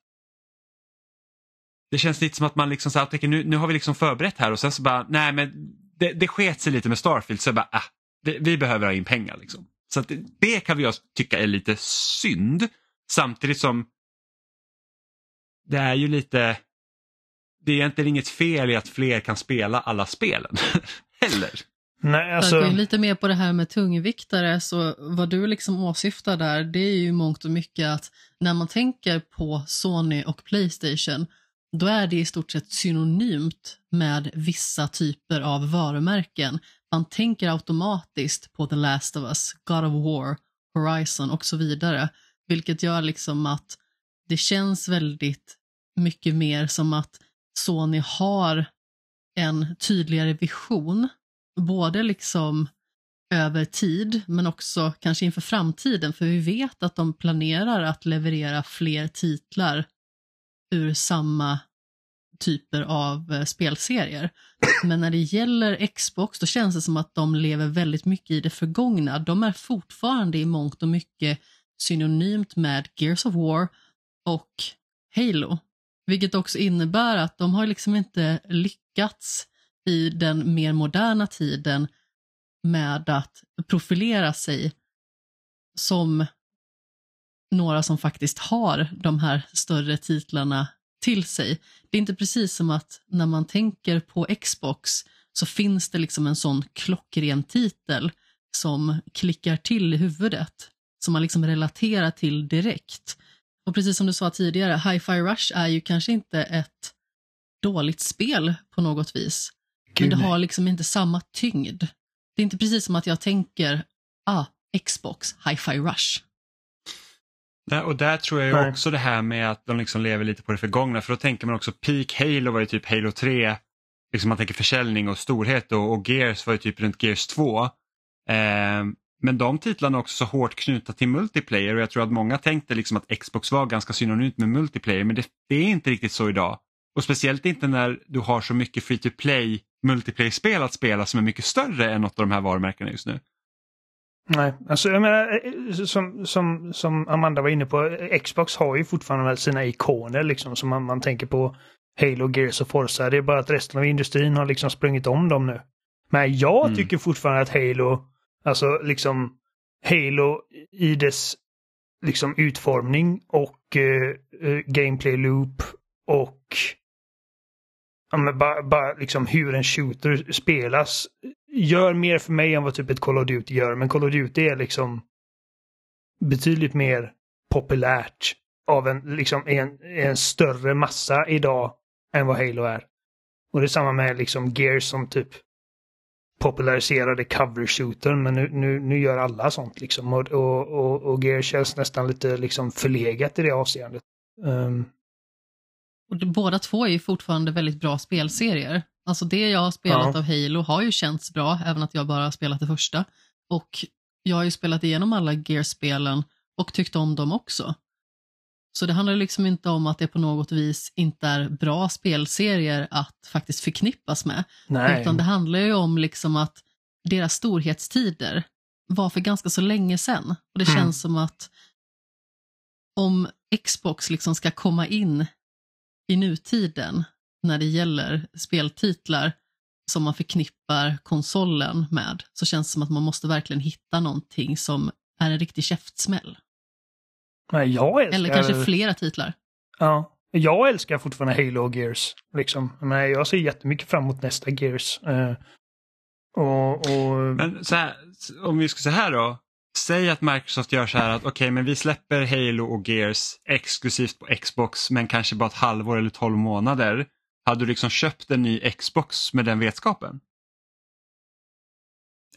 det känns lite som att man liksom så här, tänker, nu, nu har vi liksom förberett här och sen så bara, nej men det, det sket sig lite med Starfield så jag bara, ah, det, vi behöver ha in pengar liksom. Så att det, det kan vi tycka är lite synd samtidigt som det är ju lite, det är egentligen inget fel i att fler kan spela alla spelen heller. Nej, För att alltså... gå in lite mer på det här med tungviktare, så vad du liksom åsyftar där, det är ju mångt och mycket att när man tänker på Sony och Playstation, då är det i stort sett synonymt med vissa typer av varumärken. Man tänker automatiskt på The Last of Us, God of War, Horizon och så vidare, vilket gör liksom att det känns väldigt mycket mer som att Sony har en tydligare vision både liksom över tid men också kanske inför framtiden för vi vet att de planerar att leverera fler titlar ur samma typer av eh, spelserier. Men när det gäller Xbox då känns det som att de lever väldigt mycket i det förgångna. De är fortfarande i mångt och mycket synonymt med Gears of War och Halo. Vilket också innebär att de har liksom inte lyckats i den mer moderna tiden med att profilera sig som några som faktiskt har de här större titlarna till sig. Det är inte precis som att när man tänker på Xbox så finns det liksom en sån klockren titel som klickar till i huvudet, som man liksom relaterar till direkt. Och precis som du sa tidigare, Hi-Fi Rush är ju kanske inte ett dåligt spel på något vis, men Gud, det nej. har liksom inte samma tyngd. Det är inte precis som att jag tänker, ah, Xbox, Hi-Fi Rush. Där, och där tror jag ju Nej. också det här med att de liksom lever lite på det förgångna för då tänker man också Peak Halo var ju typ Halo 3, liksom man tänker försäljning och storhet och, och Gears var ju typ runt Gears 2. Ehm, men de titlarna är också så hårt knutna till multiplayer och jag tror att många tänkte liksom att Xbox var ganska synonymt med multiplayer men det, det är inte riktigt så idag. Och speciellt inte när du har så mycket free to play multiplayer-spel att spela som är mycket större än något av de här varumärkena just nu. Nej, alltså jag menar eh, som, som, som Amanda var inne på, eh, Xbox har ju fortfarande sina ikoner liksom som man, man tänker på Halo, Gears och Forza. Det är bara att resten av industrin har liksom sprungit om dem nu. Men jag Mm. tycker fortfarande att Halo, alltså liksom Halo i dess liksom utformning och eh, eh, gameplay loop och ja, bara, bara liksom hur en shooter spelas gör mer för mig än vad typ ett Call of Duty gör. Men Call of Duty är liksom betydligt mer populärt av en, liksom, en, en större massa idag än vad Halo är. Och det är samma med liksom Gears som typ populariserade cover shooter men nu, nu, nu gör alla sånt liksom. Och, och, och, och Gears känns nästan lite liksom förlegat i det avseendet. Um, och båda två är ju fortfarande väldigt bra spelserier. Alltså det jag har spelat Ja. av Halo har ju känts bra, även att jag bara har spelat det första. Och jag har ju spelat igenom alla Gear-spelen och tyckt om dem också. Så det handlar liksom inte om att det på något vis inte är bra spelserier att faktiskt förknippas med. nej. Utan det handlar ju om liksom att deras storhetstider var för ganska så länge sedan. Och det Mm. känns som att om Xbox liksom ska komma in i nutiden när det gäller speltitlar som man förknippar konsolen med så känns det som att man måste verkligen hitta någonting som är en riktig käftsmäll. nej, jag älskar... Eller kanske flera titlar. Ja. Jag älskar fortfarande Halo och Gears. Liksom. Men jag ser jättemycket fram emot nästa Gears. Eh, och, och... Men så här, om vi ska säga här då. Säg att Microsoft gör så här att okej men vi släpper Halo och Gears exklusivt på Xbox men kanske bara ett halvår eller 12 månader. Hade du liksom köpt en ny Xbox med den vetskapen?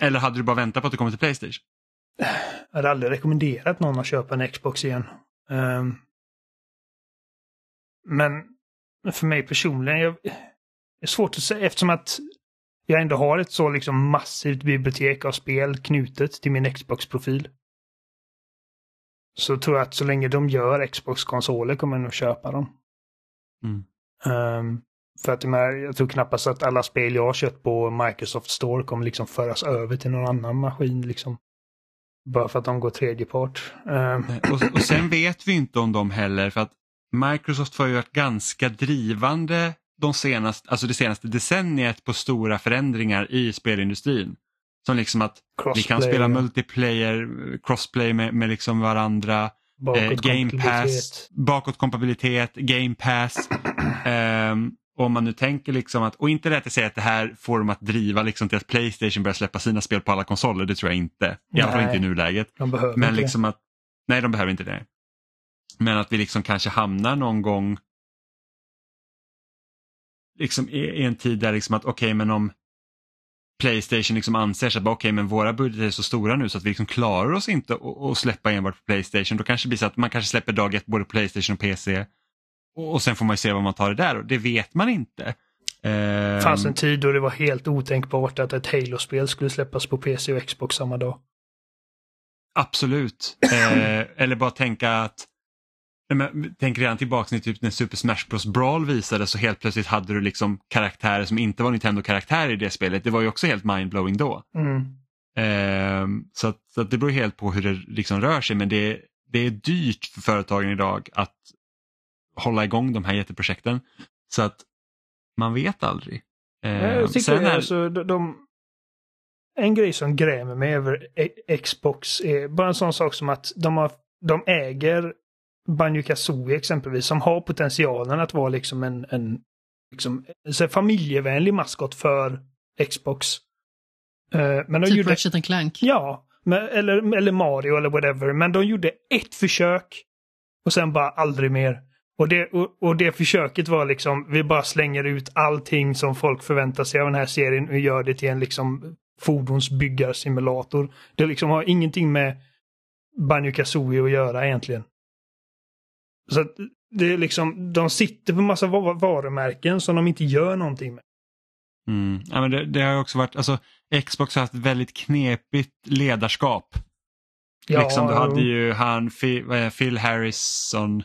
Eller hade du bara väntat på att det kommer till Playstation? Jag hade aldrig rekommenderat någon att köpa en Xbox igen. Ehm, men för mig personligen, jag, det är svårt att säga eftersom att jag ändå har ett så liksom massivt bibliotek av spel knutet till min Xbox-profil. Så tror jag att så länge de gör Xbox-konsoler kommer jag nog köpa dem. Mm. Ehm, för att jag, tror knappast att alla spel jag har köpt på Microsoft Store kommer liksom föras över till någon annan maskin liksom. Bara för att de går tredje part. Ehm, Och, och sen vet vi inte om dem heller för att Microsoft har ju varit ganska drivande de senaste, alltså det senaste decenniet på stora förändringar i spelindustrin. Som liksom att vi kan crossplay, spela multiplayer, crossplay med, med liksom varandra, eh, Game Pass, bakåtkompatibilitet, Game Pass. Ehm, om man nu tänker liksom att, och inte det att jag säger att det här får dem att driva liksom till att Playstation börjar släppa sina spel på alla konsoler, det tror jag inte. I alla fall Nej. inte i nuläget. De behöver Men inte liksom att, nej de behöver inte det. Men att vi liksom kanske hamnar någon gång liksom i, i en tid där liksom att okej men om Playstation liksom anser sig att okej men våra budgetar är så stora nu så att vi liksom klarar oss inte att släppa enbart på Playstation. Då kanske det blir så att man kanske släpper dag ett både på Playstation och PC. Och, sen får man se vad man tar det där och det vet man inte. Det Ehm, fanns en tid då det var helt otänkbart att ett Halo-spel skulle släppas på PC och Xbox samma dag. Absolut. Eh, eller bara tänka att Nej, men, tänk redan tillbaka till typ när Super Smash Bros Brawl visades så helt plötsligt hade du liksom karaktärer som inte var Nintendo-karaktärer i det spelet. Det var ju också helt mindblowing då. Mm. Ehm, så att, så att det beror helt på hur det liksom rör sig men det, det är dyrt för företagen idag att hålla igång de här jätteprojekten. Så att man vet aldrig. Jag tycker sen är, alltså, de, de, en grej som grämer mig över E- Xbox är bara en sån sak som att de, har, de äger Banjo Kazooie exempelvis som har potentialen att vara liksom en, en liksom, så familjevänlig maskot för Xbox. Eh, men de Typ gjorde, Ratchet Clank. Ja, men, eller, eller Mario eller whatever. Men de gjorde ett försök och sen bara aldrig mer. Och det, och, och det försöket var liksom, vi bara slänger ut allting som folk förväntar sig av den här serien och gör det till en liksom fordonsbyggarsimulator. Det liksom har ingenting med Banjo Kazooie att göra egentligen. Så det är liksom, de sitter på massa va- varumärken som de inte gör någonting med. mm, ja, men det, det har också varit, alltså Xbox har haft väldigt knepigt ledarskap. liksom, du hade ju han Phil Harrison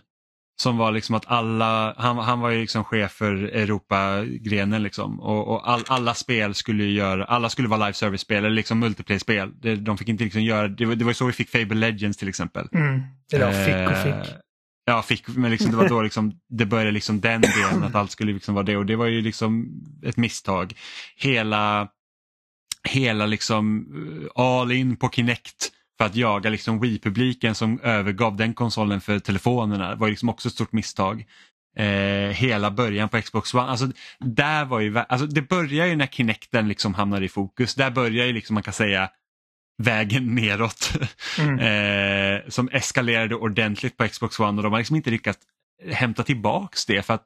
som var liksom att alla, han, han var ju liksom chef för Europa-grenen liksom och, och all, alla spel skulle ju göra, alla skulle vara live service-spel eller liksom multiplayer-spel. De fick inte liksom göra, det var, det var så vi fick Fable Legends till exempel. Mm. Eller ja, fick och Eh, fick. Ja, fick, men liksom, det var då liksom, det började liksom den delen att allt skulle liksom vara det och det var ju liksom ett misstag. Hela, hela liksom eh, all in på Kinect för att jaga liksom Wii-publiken som övergav den konsolen för telefonerna var ju liksom också ett stort misstag. Eh, hela början på Xbox One, alltså, där var ju, alltså, det börjar ju när Kinecten liksom hamnar i fokus. Där börjar ju liksom man kan säga vägen neråt. Mm. eh, som eskalerade ordentligt på Xbox One och de har liksom inte lyckats hämta tillbaks det för att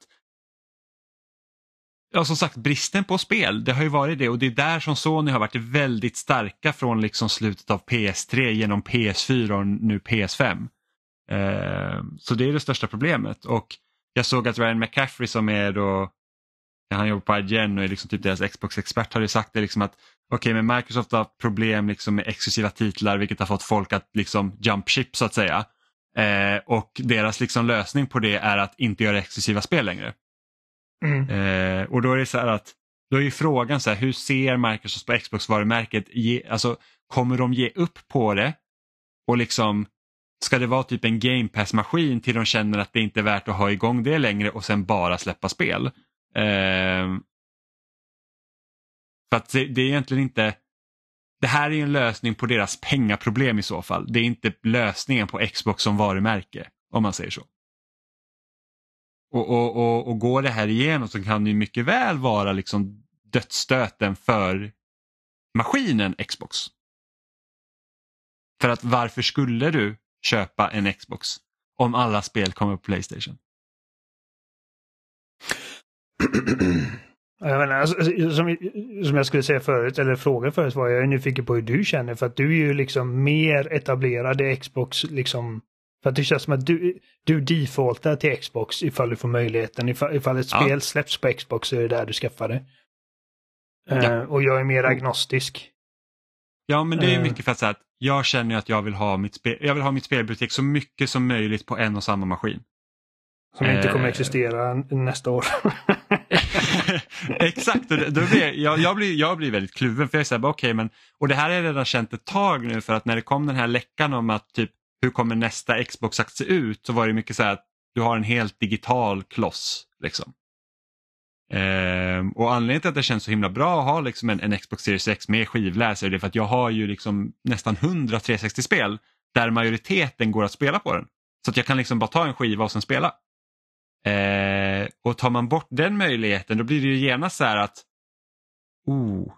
ja, som sagt bristen på spel, det har ju varit det och det är där som Sony har varit väldigt starka från liksom slutet av PS3 genom PS4 och nu PS5. Eh, så det är det största problemet och jag såg att Ryan McCaffrey som är då, han jobbar på IGN och är liksom typ deras Xbox-expert hade sagt det liksom att okej okay, men Microsoft har haft problem liksom med exklusiva titlar vilket har fått folk att liksom jump ship så att säga. Eh, och deras liksom lösning på det är att inte göra exklusiva spel längre. Mm. Eh, och då är det så här att då är ju frågan så här, hur ser Microsoft på Xbox-varumärket? Alltså, kommer de ge upp på det? Och liksom, ska det vara typ en Game Pass-maskin till de känner att det inte är värt att ha igång det längre och sen bara släppa spel? Eh, för att det, det, är egentligen inte, det här är en lösning på deras pengaproblem i så fall. Det är inte lösningen på Xbox som varumärke, om man säger så. Och, och, och, och går det här igenom så kan det ju mycket väl vara liksom dödsstöten för maskinen Xbox. För att varför skulle du köpa en Xbox om alla spel kommer på Playstation? Jag menar, alltså, alltså som, som jag skulle säga förut, eller fråga förut var jag är nyfiken på hur du känner för att du är ju liksom mer etablerad i Xbox liksom för att det känns som att du, du defaultar till Xbox ifall du får möjligheten. Ifall, ifall ett spel släpps på Xbox så är det där du skaffar det. Ja. Uh, och jag är mer agnostisk. Ja, men det är eh. mycket för att att jag känner att jag vill ha mitt, spel, jag vill ha mitt spelbibliotek så mycket som möjligt på en och samma maskin. Som inte kommer uh, existera nästa år. Exakt, och då blir, jag, jag, blir, jag blir väldigt kluven för jag säger okej okay, men och det här jag redan känt ett tag nu för att när det kom den här läckan om att typ hur kommer nästa Xbox att se ut så var det mycket så här att du har en helt digital kloss. Liksom. Ehm, och anledningen till att det känns så himla bra att ha liksom en, en Xbox Series X med skivläsare är för att jag har ju liksom nästan 100 360-spel där majoriteten går att spela på den. Så att jag kan liksom bara ta en skiva och sen spela. Ehm, och tar man bort den möjligheten då blir det ju genast så här att oh,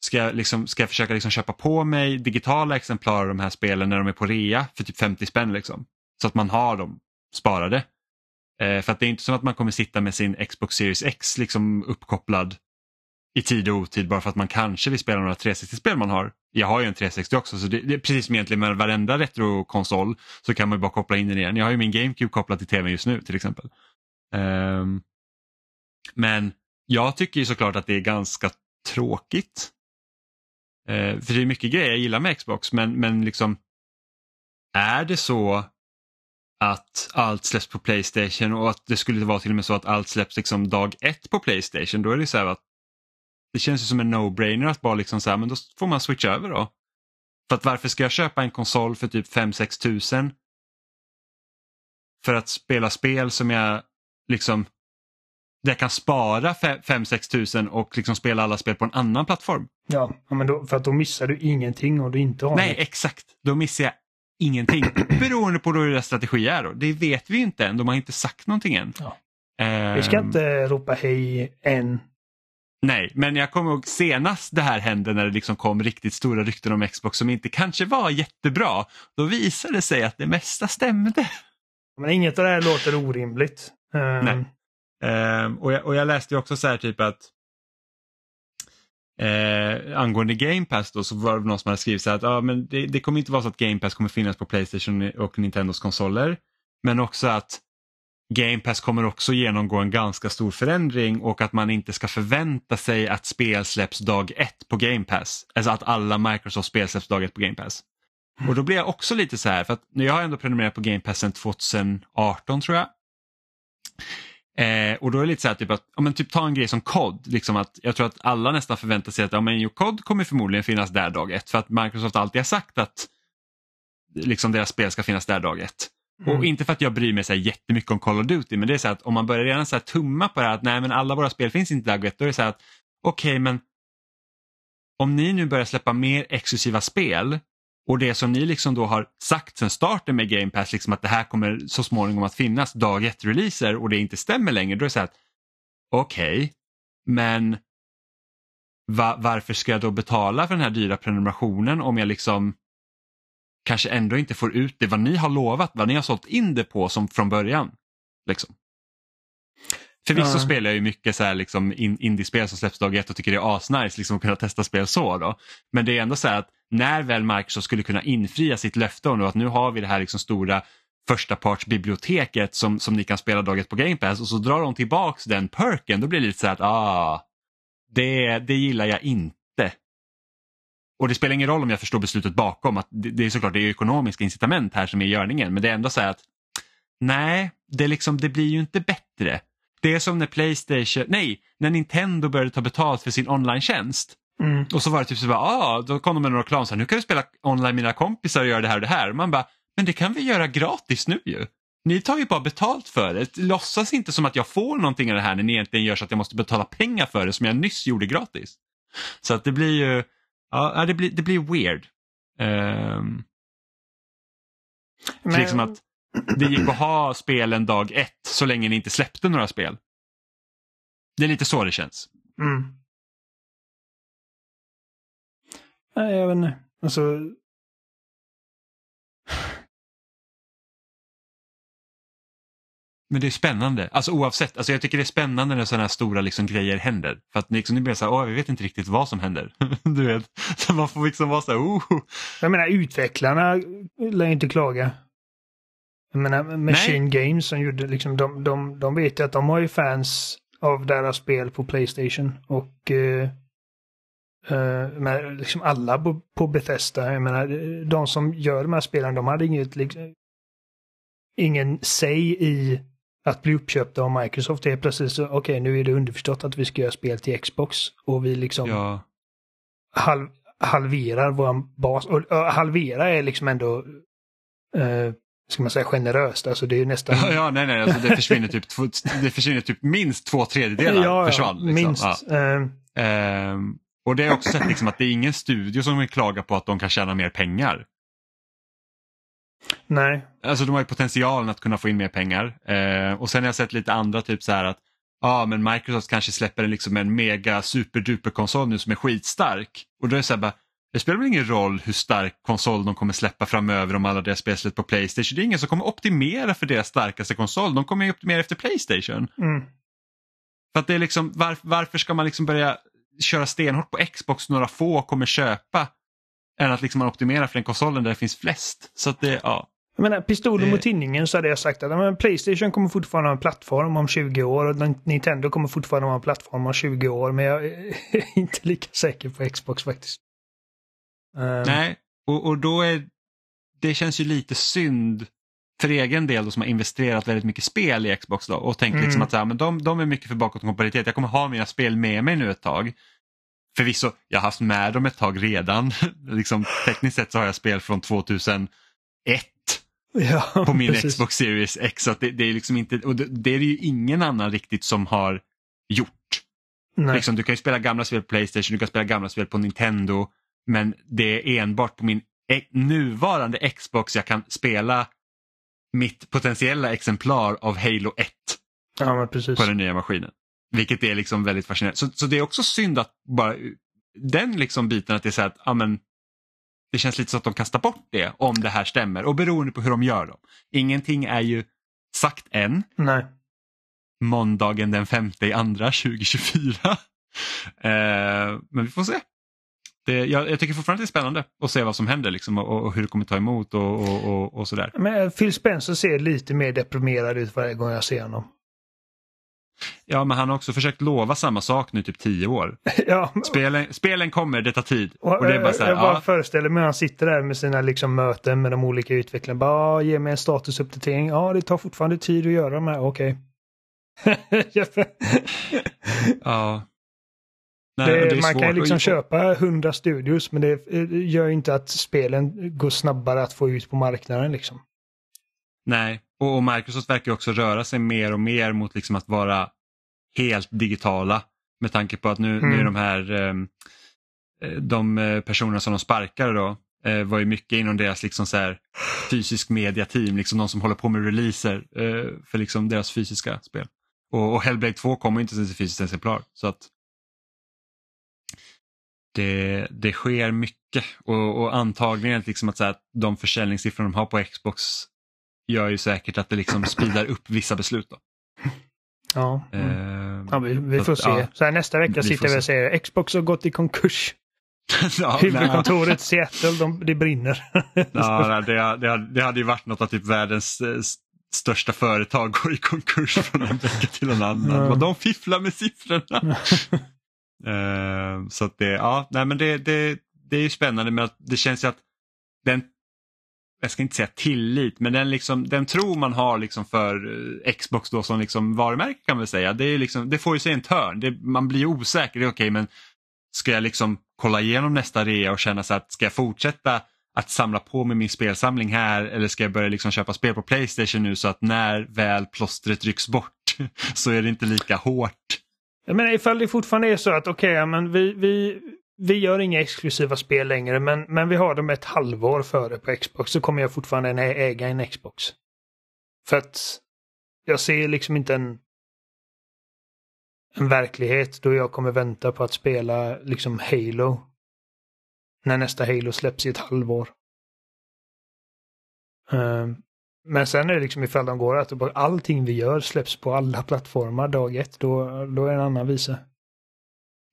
ska jag, liksom, ska jag försöka liksom köpa på mig digitala exemplar av de här spelen när de är på rea för typ 50 spänn. Liksom, så att man har dem sparade. Eh, för att det är inte som att man kommer sitta med sin Xbox Series X liksom uppkopplad i tid och otid bara för att man kanske vill spela några 360-spel man har. Jag har ju en 360 också så det, det är precis som egentligen med varenda retrokonsol så kan man bara koppla in den igen. Jag har ju min GameCube kopplad till tvn just nu till exempel. Um, men jag tycker ju såklart att det är ganska tråkigt Eh, för det är mycket grejer jag gillar med Xbox men, men liksom är det så att allt släpps på Playstation och att det skulle vara till och med så att allt släpps liksom dag ett på Playstation då är det så här att det känns som en no-brainer att bara liksom så här, men då får man switcha över då. För att varför ska jag köpa en konsol för typ 5-6 tusen för att spela spel som jag liksom där jag kan spara 5-6 tusen och liksom spela alla spel på en annan plattform. Ja, men då, för att då missar du ingenting och du inte har Nej, det. exakt. Då missar jag ingenting. Beroende på hur deras strategi är. Då. Det vet vi inte än. De har inte sagt någonting än. Ja. Um, vi ska inte ropa hej än. Nej, men jag kommer ihåg senast det här hände när det liksom kom riktigt stora rykten om Xbox som inte kanske var jättebra. Då visade det sig att det mesta stämde. Men inget av det här låter orimligt. Um, Nej. Um, och, jag, och jag läste också så här typ att Eh, angående Game Pass då så var det någon som hade skrivit så här att ah, men det, det, kommer inte vara så att Game Pass kommer finnas på Playstation och Nintendos konsoler. Men också att Game Pass kommer också genomgå en ganska stor förändring och att man inte ska förvänta sig att spel släpps dag ett på Game Pass. Alltså att alla Microsoft-spel släpps dag ett på Game Pass. Och då blir jag också lite så här, för att jag har ändå prenumererat på Game Pass sedan 2018 tror jag. Eh, och då är det lite så här typ att, ja, men typ ta en grej som COD. Liksom att, jag tror att alla nästan förväntar sig att ja, men COD kommer förmodligen finnas där dag ett för att Microsoft alltid har sagt att liksom, deras spel ska finnas där dag ett. Mm. Och inte för att jag bryr mig så här jättemycket om Call of Duty men det är så att om man börjar redan så här tumma på det här att nej men alla våra spel finns inte dag ett. Då är det så här att okej okay, men om ni nu börjar släppa mer exklusiva spel och det som ni liksom då har sagt sedan starten med Game Pass, liksom att det här kommer så småningom att finnas dag ett releaser och det inte stämmer längre, då är det så här att okej, okay, men va, varför ska jag då betala för den här dyra prenumerationen om jag liksom kanske ändå inte får ut det vad ni har lovat, vad ni har sålt in det på som från början. Liksom. Förvisso Ja. spelar jag ju mycket så här liksom in, indiespel som släpps dag ett och tycker det är asnice liksom, att kunna testa spel så. Då. Men det är ändå så här att när väl Microsoft skulle kunna infria sitt löfte om att nu har vi det här liksom stora förstapartsbiblioteket som, som ni kan spela dag ett på Game Pass och så drar de tillbaks den perken, då blir det lite så här att ah, det, det gillar jag inte. Och det spelar ingen roll om jag förstår beslutet bakom, att det, det är såklart det är ekonomiska incitament här som är görningen, men det är ändå så här att nej, det, liksom, det blir ju inte bättre. Det är som när Playstation, nej, när Nintendo började ta betalt för sin online-tjänst. Mm. Och så var det typ så bara, ah, då kom de med några reklam så här, nu kan du spela online med mina kompisar och göra det här och det här. Man bara, men det kan vi göra gratis nu ju. Ni tar ju bara betalt för det. Låtsas inte som att jag får någonting av det här när ni egentligen gör så att jag måste betala pengar för det som jag nyss gjorde gratis. Så att det blir ju, ja det blir, det blir weird. Um, Men, liksom att det gick att ha spelen dag ett så länge ni inte släppte några spel. Det är lite så det känns. mm. Nej, jag vet inte. Alltså, Men det är spännande, alltså oavsett. Alltså jag tycker det är spännande när sådana här stora liksom grejer händer. För att liksom, det blir så här, åh, vi vet inte riktigt vad som händer. du vet, så man får liksom vara så här, oh. jag menar utvecklarna lär inte klaga. Jag menar Machine Games som gjorde liksom, de, de, de vet ju att de har ju fans av deras spel på Playstation och eh, eh, men liksom alla på, på Bethesda, jag menar de som gör de här spelen, de hade inget liksom, ingen säg i att bli uppköpta av Microsoft. Det är precis så, okej nu är det underförstått att vi ska göra spel till Xbox och vi liksom Ja, halv, halverar vår bas. Och, och halvera är liksom ändå, eh, ska man säga generöst, alltså det är nästan... ja, ja nej, nej, alltså det försvinner typ, två, det försvinner typ minst två tredjedelar Ja, ja, försvann. Liksom. minst. Ja. Eh, Ehm, och det är också sett liksom att det är ingen studio som vill klaga på att de kan tjäna mer pengar. nej, Alltså de har ju potentialen att kunna få in mer pengar. Eh, och sen har jag sett lite andra typ så här att ja men Microsoft kanske släpper en, liksom en mega superduper konsol nu som är skitstark. Och då är det så här bara, det spelar väl ingen roll hur stark konsol de kommer släppa framöver om alla deras spel släpps på Playstation. Det är ingen som kommer optimera för deras starkaste konsol. De kommer ju optimera efter Playstation. mm, För att det är liksom, var, varför ska man liksom börja köra stenhårt på Xbox några få kommer köpa än att liksom man optimerar för den konsolen där det finns flest. Så att det, ja. jag menar pistolen mot tinningen så hade jag sagt att men Playstation kommer fortfarande ha en plattform om 20 år och Nintendo kommer fortfarande ha en plattform om 20 år, men jag är inte lika säker på Xbox faktiskt. Eh, Nej, och, och då är det känns ju lite synd för egen del då, som har investerat väldigt mycket spel i Xbox då, och tänkt liksom Mm. att så här, men de, de är mycket för bakåtkompatibilitet. Jag kommer ha mina spel med mig nu ett tag. Förvisso, jag har haft med dem ett tag redan. liksom, tekniskt sett så har jag spel från 2001 ja, på min precis. Xbox Series X. Så det, det är liksom inte, och det, det är det ju ingen annan riktigt som har gjort. Nej. Liksom, du kan ju spela gamla spel på Playstation, du kan spela gamla spel på Nintendo. Men det är enbart på min e- nuvarande Xbox jag kan spela mitt potentiella exemplar av Halo 1 Ja, på den nya maskinen. Vilket är liksom väldigt fascinerande. Så, så det är också synd att bara den liksom biten att det är så här att ja, men, det känns lite så att de kastar bort det om det här stämmer och beroende på hur de gör dem. Ingenting är ju sagt än. Nej. Måndagen den 5 i andra 2024. Eh, men vi får se. Det, jag, jag tycker fortfarande att det är spännande att se vad som händer liksom, och, och hur det kommer ta emot och, och, och, sådär. Men Phil Spencer ser lite mer deprimerad ut varje gång jag ser honom. Ja, men han har också försökt lova samma sak nu typ tio år. ja, Spelen, spelen kommer, det tar tid. och, det är bara så här, jag bara ja, föreställer mig han sitter där med sina liksom, möten med de olika utvecklarna. Bara, "Ja, ge mig en statusuppdatering. Ja, det tar fortfarande tid att göra de här. Okej. ja. Nej, det, man kan liksom köpa 100 studios men det eh, gör ju inte att spelen går snabbare att få ut på marknaden liksom. Nej, och, Microsoft verkar också röra sig mer och mer mot liksom att vara helt digitala. Med tanke på att nu, nu Mm. är de här ehm, eh, de eh, personerna som de sparkar då var ju mycket inom deras liksom så här fysisk media-team, liksom de som håller på med releaser för liksom deras fysiska spel. Och, och Hellblade 2 kommer inte ens i fysiskt exemplar. Så att det, det sker mycket och, och antagligen liksom att, så här, de försäljningssiffror de har på Xbox gör ju säkert att det liksom speedar upp vissa beslut. Då. Ja. Eh, ja vi, vi får att, se. ja. Så här, nästa vecka Vi sitter vi och säger Xbox har gått i konkurs. ja. Huvudkontoret Seattle, de, det brinner. Ja, det, det, det hade ju varit något att typ världens eh, största företag går i konkurs från en vecka till en annan. Och de fifflar med siffrorna. Eh, så att det, ja, nej men det, det, det är ju spännande men att det känns ju att den, jag ska inte säga tillit, men den, liksom, den tro man har liksom för eh, Xbox då som liksom varumärke kan man väl säga, det, är liksom, det får ju sig en törn. Det, man blir ju osäker, det är okej men ska jag liksom kolla igenom nästa rea och känna så att ska jag fortsätta att samla på mig min spelsamling här eller ska jag börja liksom köpa spel på Playstation nu så att när väl plåstret rycks bort så är det inte lika hårt. Jag menar ifall det fortfarande är så att okej, okay, men vi, vi, vi gör inga exklusiva spel längre men, men vi har dem ett halvår före på Xbox så kommer jag fortfarande äga en Xbox. För att jag ser liksom inte en, en verklighet då jag kommer vänta på att spela liksom Halo. När nästa Halo släpps i ett halvår. Ehm, men sen är det liksom ifall de går att allting vi gör släpps på alla plattformar dag ett, då, då är det en annan visa.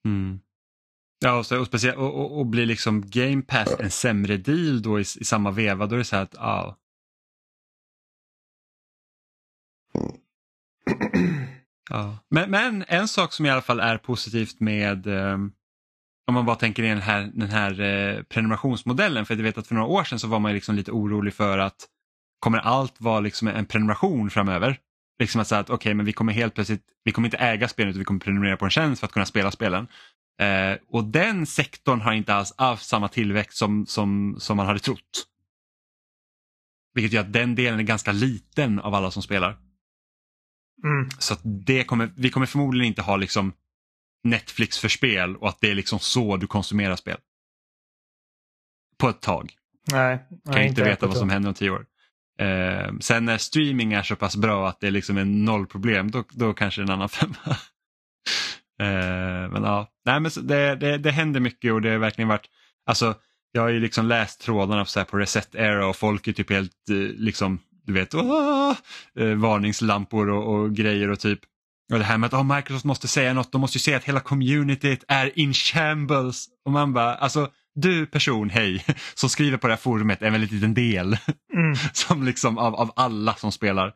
Mm. Ja, och, så, och, speciellt, och, och, och blir liksom Game Pass en sämre deal då i, i samma veva, då är det så här att ja. ja. Men, men en sak som i alla fall är positivt med um, om man bara tänker i den här, den här eh, prenumerationsmodellen, för jag vet att för några år sedan så var man ju liksom lite orolig för att kommer allt vara liksom en prenumeration framöver? Liksom att säga att okej, men vi kommer helt plötsligt, vi kommer inte äga spelen utan vi kommer prenumerera på en tjänst för att kunna spela spelen. Eh, och den sektorn har inte alls haft samma tillväxt som, som, som man hade trott. Vilket gör att den delen är ganska liten av alla som spelar. Mm. Så det kommer, vi kommer förmodligen inte ha liksom Netflix för spel och att det är liksom så du konsumerar spel. På ett tag. Nej, Kan nej, inte än veta vad som händer om tio år. Eh, sen när streaming är så pass bra att det är liksom är nollproblem, då, då kanske det är en annan femma. eh, men ja, Nej, men det, det, det händer mycket och det har verkligen varit, alltså jag har ju liksom läst trådarna på, så här, på Reset Era och folk är typ helt eh, liksom, du vet, "Åh!" Eh, varningslampor och, och grejer och typ och det här med att oh, Microsoft måste säga något, de måste ju säga att hela communityt är in shambles. Och man bara, alltså du person, hej, som skriver på det här forumet är en väldigt liten del Mm. som liksom av, av alla som spelar.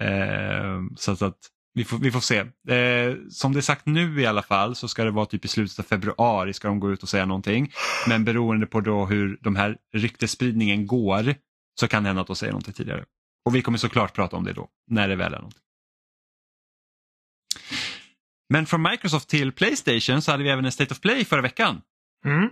Eh, så att, att vi, får, vi får se. Eh, som det är sagt nu i alla fall så ska det vara typ i slutet av februari ska de gå ut och säga någonting. Men beroende på då hur de här ryktesspridningen går så kan det hända att de säger någonting tidigare. Och vi kommer såklart prata om det då, när det väl är någonting. Men från Microsoft till Playstation så hade vi även en State of Play förra veckan. Mm.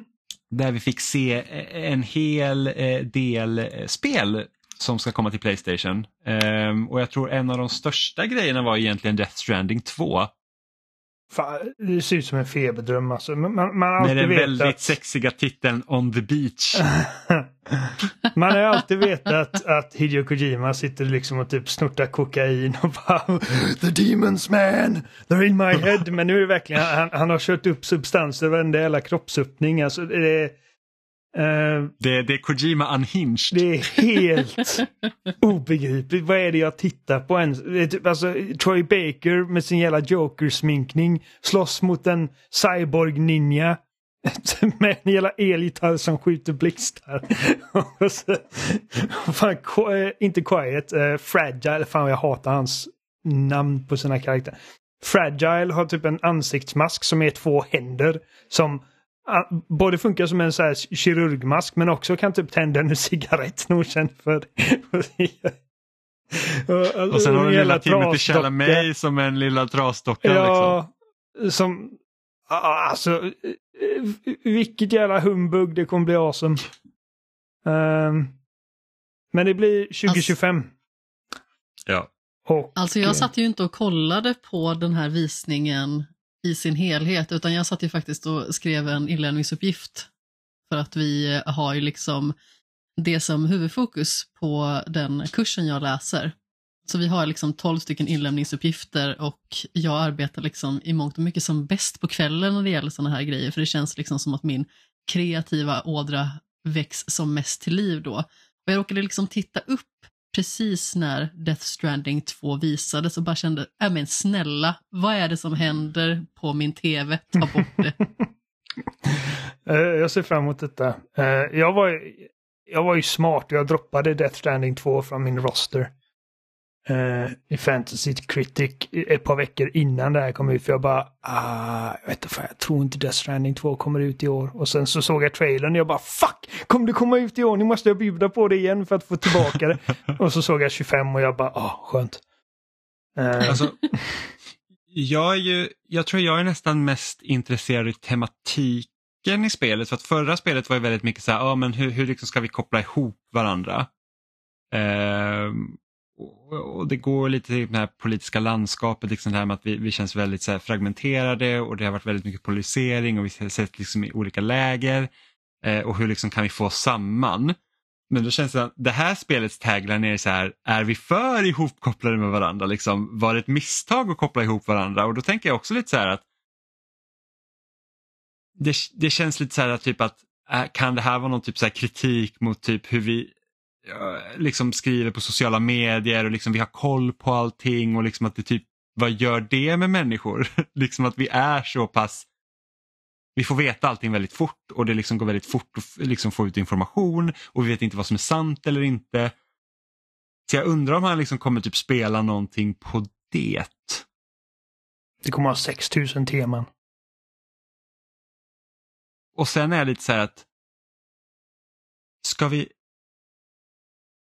Där vi fick se eh, en hel eh, del eh, spel som ska komma till Playstation. Ehm, och jag tror en av de största grejerna var egentligen Death Stranding 2. Fan, det ser ut som en feberdröm alltså. Man, man, man Med den väldigt sexiga titeln On the Beach. Man har ju alltid vetat att Hideo Kojima sitter liksom och typ snortar kokain och bara The demons man, they're in my head. Men nu är det verkligen, han, han har kört upp substanser varenda jävla kroppsöppning. Alltså det är, eh, Det, det är Kojima Unhinged. det är helt obegripligt. Vad är det jag tittar på ens? Typ, alltså, Troy Baker med sin jävla Joker-sminkning slåss mot en cyborg-ninja. Med en jävla elgitarr som skjuter blixtar. Fan, eh, inte Quiet, eh, Fragile. Fan jag hatar hans namn på sina karaktärer. Fragile har typ en ansiktsmask som är två händer. Som både funkar som en så här kirurgmask men också kan typ tända en cigarett. Nog känd för. Och sen har du lilla Timothy. Chalamet som en lilla trasdocka. Liksom. Ja, som... ah, Alltså, eh, vilket jävla humbug det kommer bli awesome. Ehm, men det blir 2025. Ja. Och, Alltså jag satt ju inte och kollade på den här visningen i sin helhet, utan jag satt ju faktiskt och skrev en inlämningsuppgift. För att vi eh, har ju liksom det som huvudfokus på den kursen jag läser. Så vi har liksom 12 stycken inlämningsuppgifter och jag arbetar liksom i mångt och mycket som bäst på kvällen när det gäller sådana här grejer, för det känns liksom som att min kreativa ådra väcks som mest till liv då. Och jag råkade liksom titta upp precis när Death Stranding 2 visades och bara kände, ja men snälla, vad är det som händer på min tv? Ta bort det. Eh, jag ser fram emot detta. Eh, jag, var, jag var ju smart. Jag droppade Death Stranding 2 från min roster eh, I Fantasy Critic ett par veckor innan det här kom ut. För jag bara, ah, jag vet inte, jag tror inte Death Stranding 2 kommer ut i år. Och sen så såg jag trailern och jag bara, fuck! Kommer det komma ut i år? Nu måste jag bjuda på det igen för att få tillbaka det. och så såg jag 25 och jag bara, ah, skönt. Eh, Alltså, jag, är ju, jag tror jag är nästan mest intresserad i tematiken i spelet. För att förra spelet var ju väldigt mycket så här, ja men hur, hur liksom ska vi koppla ihop varandra? Ehm, och, det går lite till det här politiska landskapet, liksom det här med att vi, vi känns väldigt så här fragmenterade och det har varit väldigt mycket polarisering och vi har sett liksom i olika läger. Eh, och hur liksom kan vi få samman? Men då känns det att det här spelets tagline är så här, är vi för ihopkopplade med varandra? Liksom, var det ett misstag att koppla ihop varandra? Och då tänker jag också lite så här att det, det känns lite så här att typ att äh, kan det här vara någon typ så här kritik mot typ hur vi liksom skriver på sociala medier och liksom vi har koll på allting och liksom att det typ vad gör det med människor? liksom att vi är så pass vi får veta allting väldigt fort och det liksom går väldigt fort att liksom få ut information och vi vet inte vad som är sant eller inte. Så jag undrar om han liksom kommer typ spela någonting på det. det kommer ha 6000 teman. Och sen är jag lite så här att ska vi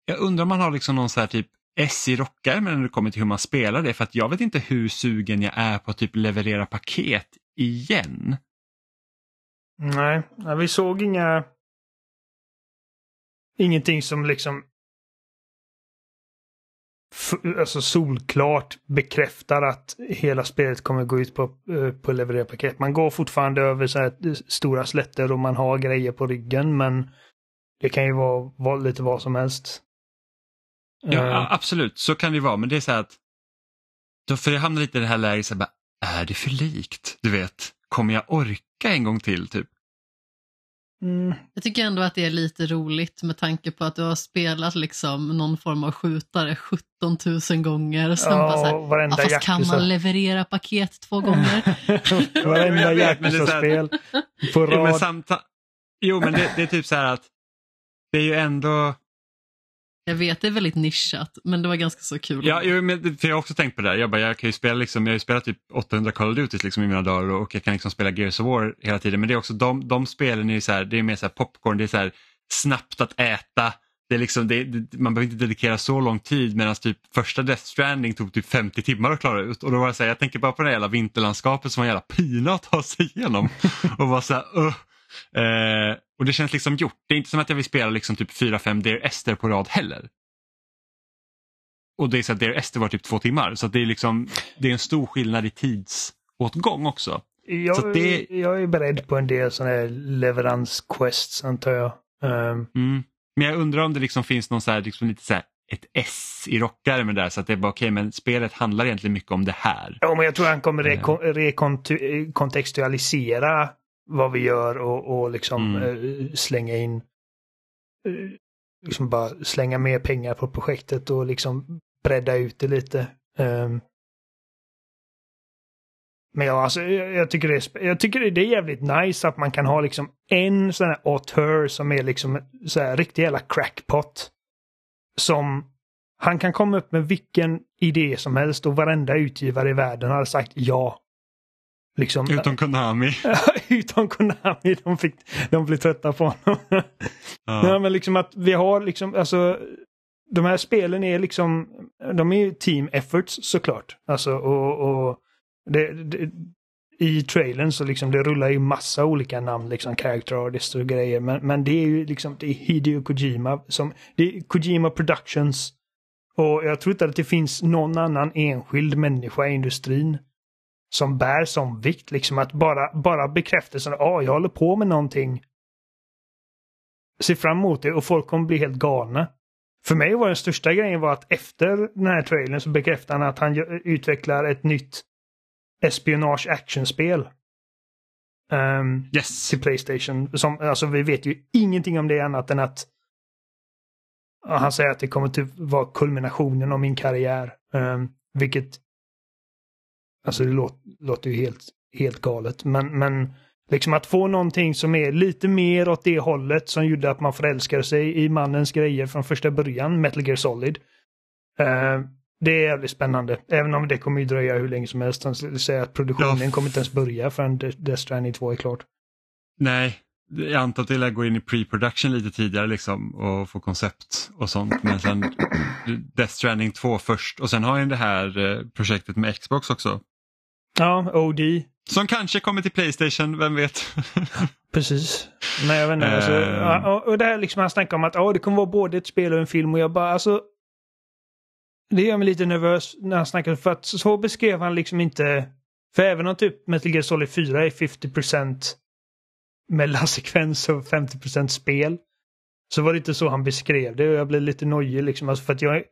jag undrar om man har liksom någon så här typ S i rockärmen när det kommer till hur man spelar det för att jag vet inte hur sugen jag är på att typ leverera paket igen. Nej, vi såg inga... Ingenting som liksom... Alltså solklart bekräftar att hela spelet kommer gå ut på, eh, på leverera paket. Man går fortfarande över så här eh, stora slätter och man har grejer på ryggen men det kan ju vara, vara lite vad som helst. Ja, Eh, absolut, så kan det vara men det är så här att då, för jag hamnar lite i det här läget, så här, bara, är det för likt? Du vet, kommer jag orka en gång till typ? mm, Jag tycker ändå att det är lite roligt med tanke på att du har spelat liksom någon form av skjutare 17 000 gånger. Och sen bara så här, ja, varenda ja, fast kan man leverera paket två gånger? varenda Yakuza-spel på Jo men, rad. jo, men det, det är typ så här att det är ju ändå Jag vet, det är väldigt nischat, men det var ganska så kul. Ja, jo, men, för jag har också tänkt på det där. Jag, bara, jag kan ju spela liksom, jag har ju spelat typ 800 Call of Duty liksom, i mina dagar och, jag kan liksom spela Gears of War hela tiden. Men det är också de, de spelen är ju så här, det är mer så popcorn, det är så här snabbt att äta. Det är liksom, det, det, man behöver inte dedikera så lång tid medan typ första Death Stranding tog typ 50 timmar att klara ut. Och då var det så här, jag tänker bara på det här jävla vinterlandskapet som var en jävla pina att ta sig igenom. och var så här, uh. Eh, och det känns liksom gjort. Det är inte som att jag vill spela liksom typ 4-5 Dear Esther på rad heller. Och det är så att Dear Esther var typ två timmar så det är liksom det är en stor skillnad i tidsåtgång också. Jag, det- jag är beredd på en del sådana här leveransquests antar jag. Ehm, Mm. Men jag undrar om det liksom finns någon så här, liksom lite så här, ett S i rockärmen där så att det är bara okej men spelet handlar egentligen mycket om det här. Ja, men jag tror han kommer reko- rekontextualisera vad vi gör och, och liksom Mm. eh, slänga in eh, liksom bara slänga mer pengar på projektet och liksom bredda ut det lite. Ehm. men ja, alltså, jag, jag tycker det är, jag tycker det är jävligt nice att man kan ha liksom en sån här auteur som är liksom så här riktig jävla crackpot. Som han kan komma upp med vilken idé som helst och varenda utgivare i världen har sagt ja. Liksom, Utom Konami. utom Konami, de, fick, de blev trötta på honom. Ja. Ja. men liksom att vi har liksom, alltså de här spelen är liksom, de är ju team efforts såklart. Alltså och, och det, det, i trailern så liksom det rullar ju massa olika namn, liksom character artists och grejer. Men, men det är ju liksom, det är Hideo Kojima som, det är Kojima Productions. Och jag tror inte att det finns någon annan enskild människa i industrin som bär som vikt. Liksom att bara, bara bekräftelsen, ja, ah, jag håller på med någonting. Se fram emot det och folk kommer bli helt galna. För mig var den största grejen var att efter den här trailern så bekräftade han att han utvecklar ett nytt espionage actionspel. Um, Yes. till Playstation. Som, alltså vi vet ju ingenting om det annat än att han säger att det kommer typ vara kulminationen av min karriär. Um, vilket, alltså det låter, låter ju helt, helt galet. Men, men liksom att få någonting som är lite mer åt det hållet som gjorde att man förälskade sig i mannens grejer från första början, Metal Gear Solid. Uh, det är jävligt spännande. Även om det kommer ju dröja hur länge som helst. Han säger att produktionen ja. kommer inte ens börja förrän Death Stranding 2 är klart. Nej, jag antar att det lär gå in i pre-production lite tidigare liksom och få koncept och sånt. Men sen Death Stranding 2 först och sen har ju det här eh, projektet med Xbox också. Ja, OD. Som kanske kommer till Playstation, vem vet? Precis. Men jag vet inte. Alltså, uh... och, och det här liksom han snackar om att oh, det kommer vara både ett spel och en film och jag bara alltså det gör mig lite nervös när han snackar för att så beskrev han liksom inte för även om typ Metal Gear Solid 4 är 50% mellansekvens och 50% spel så var det inte så han beskrev det och jag blev lite nojig liksom. Alltså för att jag...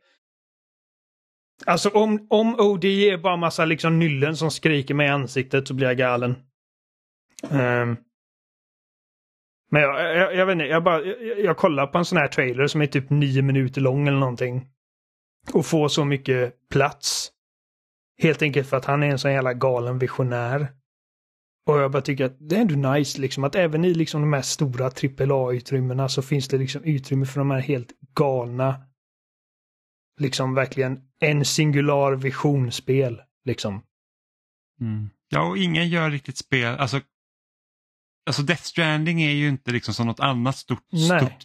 Alltså om, om OD är bara massa liksom nyllen som skriker mig i ansiktet så blir jag galen. Um, men jag, jag, jag, vet inte, jag, bara, jag, jag kollar på en sån här trailer som är typ nio minuter lång eller någonting. Och får så mycket plats. Helt enkelt för att han är en sån jävla galen visionär. Och jag bara tycker att det är ändå nice liksom att även i liksom de här stora AAA-utrymmena så finns det liksom utrymme för de här helt galna liksom verkligen en singular visionsspel liksom. Mm. Ja, och ingen gör riktigt spel, alltså Alltså Death Stranding är ju inte liksom som något annat stort,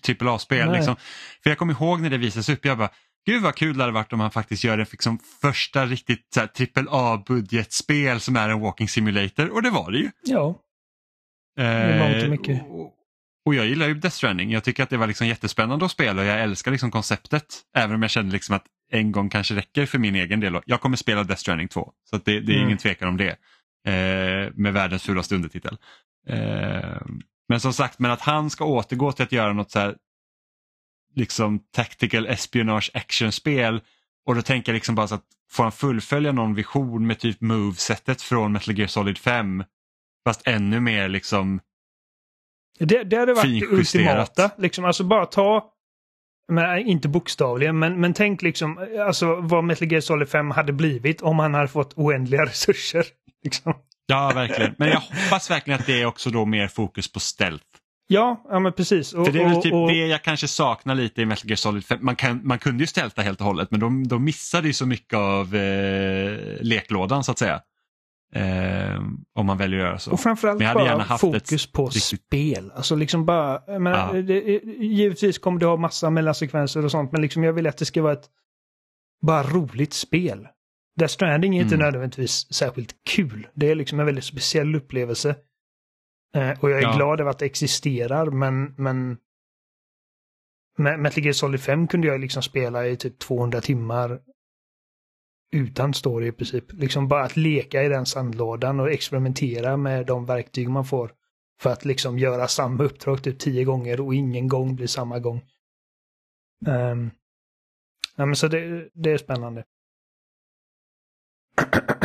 stort AAA-spel. Liksom. För jag kommer ihåg när det visades upp, jag bara, Gud vad kul det hade varit om man faktiskt gör en liksom, första riktigt AAA-budgetspel som är en walking simulator och det var det ju. Ja. Eh, mycket. Och, och jag gillar ju Death Stranding. Jag tycker att det var liksom jättespännande att spela och jag älskar liksom konceptet. Även om jag kände liksom att en gång kanske räcker för min egen del. Jag kommer spela Death Stranding 2 så det, det, är mm. ingen tvekan om det. Eh, med världens fulaste undertitel. Eh, men som sagt, men att han ska återgå till att göra något så här liksom tactical espionage actionspel och då tänker jag liksom bara så att får han fullfölja någon vision med typ movesetet från Metal Gear Solid 5 fast ännu mer liksom det, det hade varit det ultimata. Liksom, alltså bara ta, men, inte bokstavligen, men, men tänk liksom alltså, vad Metal Gear Solid 5 hade blivit om han hade fått oändliga resurser. Liksom. Ja, verkligen. Men jag hoppas verkligen att det är också då mer fokus på stealth. Ja, ja men precis. Och, För det är väl typ och, och... det jag kanske saknar lite i Metal Gear Solid 5. Man, kan, man kunde ju stälta helt och hållet men de, de missade ju så mycket av eh, leklådan så att säga. Eh, om man väljer att göra så. Och framförallt men jag hade bara gärna haft fokus ett... på riktigt... spel. Alltså liksom bara, men, ja. det, givetvis kommer det ha massa mellansekvenser och sånt men liksom jag vill att det ska vara ett bara roligt spel. Death Stranding är inte mm. nödvändigtvis särskilt kul. Det är liksom en väldigt speciell upplevelse. Eh, och jag är ja. glad över att det existerar men, men Metal Gear Solid 5 kunde jag liksom spela i typ 200 timmar utan story i princip. Liksom bara att leka i den sandlådan och experimentera med de verktyg man får. För att liksom göra samma uppdrag typ tio gånger och ingen gång blir samma gång. Um, ja, men så det, det är spännande.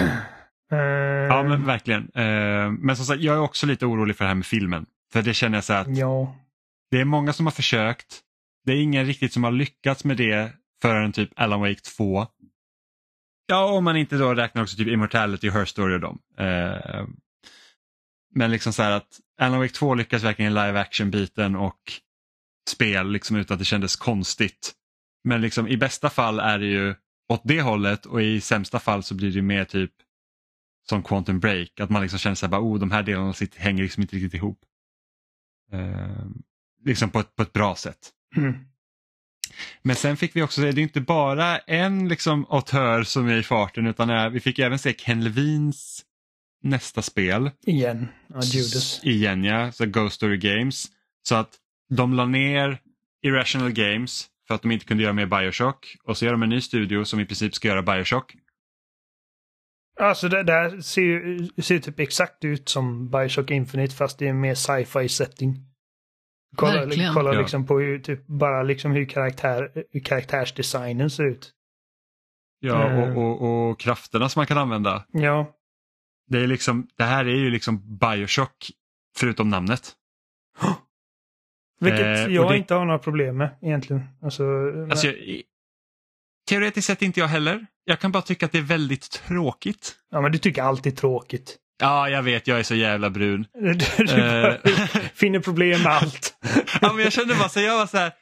Ja men verkligen. Eh, men som sagt jag är också lite orolig för det här med filmen. För det känner jag så att ja. det är många som har försökt. Det är ingen riktigt som har lyckats med det förrän typ Alan Wake 2. Ja om man inte då räknar också typ Immortality Her Story och dem. Eh, men liksom så här att Alan Wake 2 lyckas verkligen i live action biten och spel liksom utan att det kändes konstigt. Men liksom i bästa fall är det ju åt det hållet och i sämsta fall så blir det mer typ som Quantum Break, att man liksom känner sig bara, oh, de här delarna sitter, hänger liksom inte riktigt ihop. Eh, liksom på ett, på ett bra sätt. Mm. Men sen fick vi också se, det är inte bara en liksom autör som är i farten utan vi fick även se Ken Levins nästa spel. Igen, ja, Judas. Igen ja, så Ghost Story Games. Så att de la ner Irrational Games för att de inte kunde göra mer Bioshock och så gör de en ny studio som i princip ska göra Bioshock Alltså det där ser ju ser typ exakt ut som Bioshock Infinite fast det är mer sci-fi setting. Kolla, Verkligen. kolla liksom på hur, typ, bara liksom hur, karaktär, hur karaktärsdesignen ser ut. Ja, och, eh. och, och, krafterna som man kan använda. Ja. Det, är liksom, det här är ju liksom Bioshock förutom namnet. Vilket Eh, och jag det- inte har några problem med egentligen. Alltså, men- Alltså, jag, teoretiskt sett inte jag heller. Jag kan bara tycka att det är väldigt tråkigt. ja, men du tycker allt är tråkigt. Ja, jag vet, jag är så jävla brun. Du, bara Eh. finner problem med allt. ja, men jag kände bara så, jag var så här,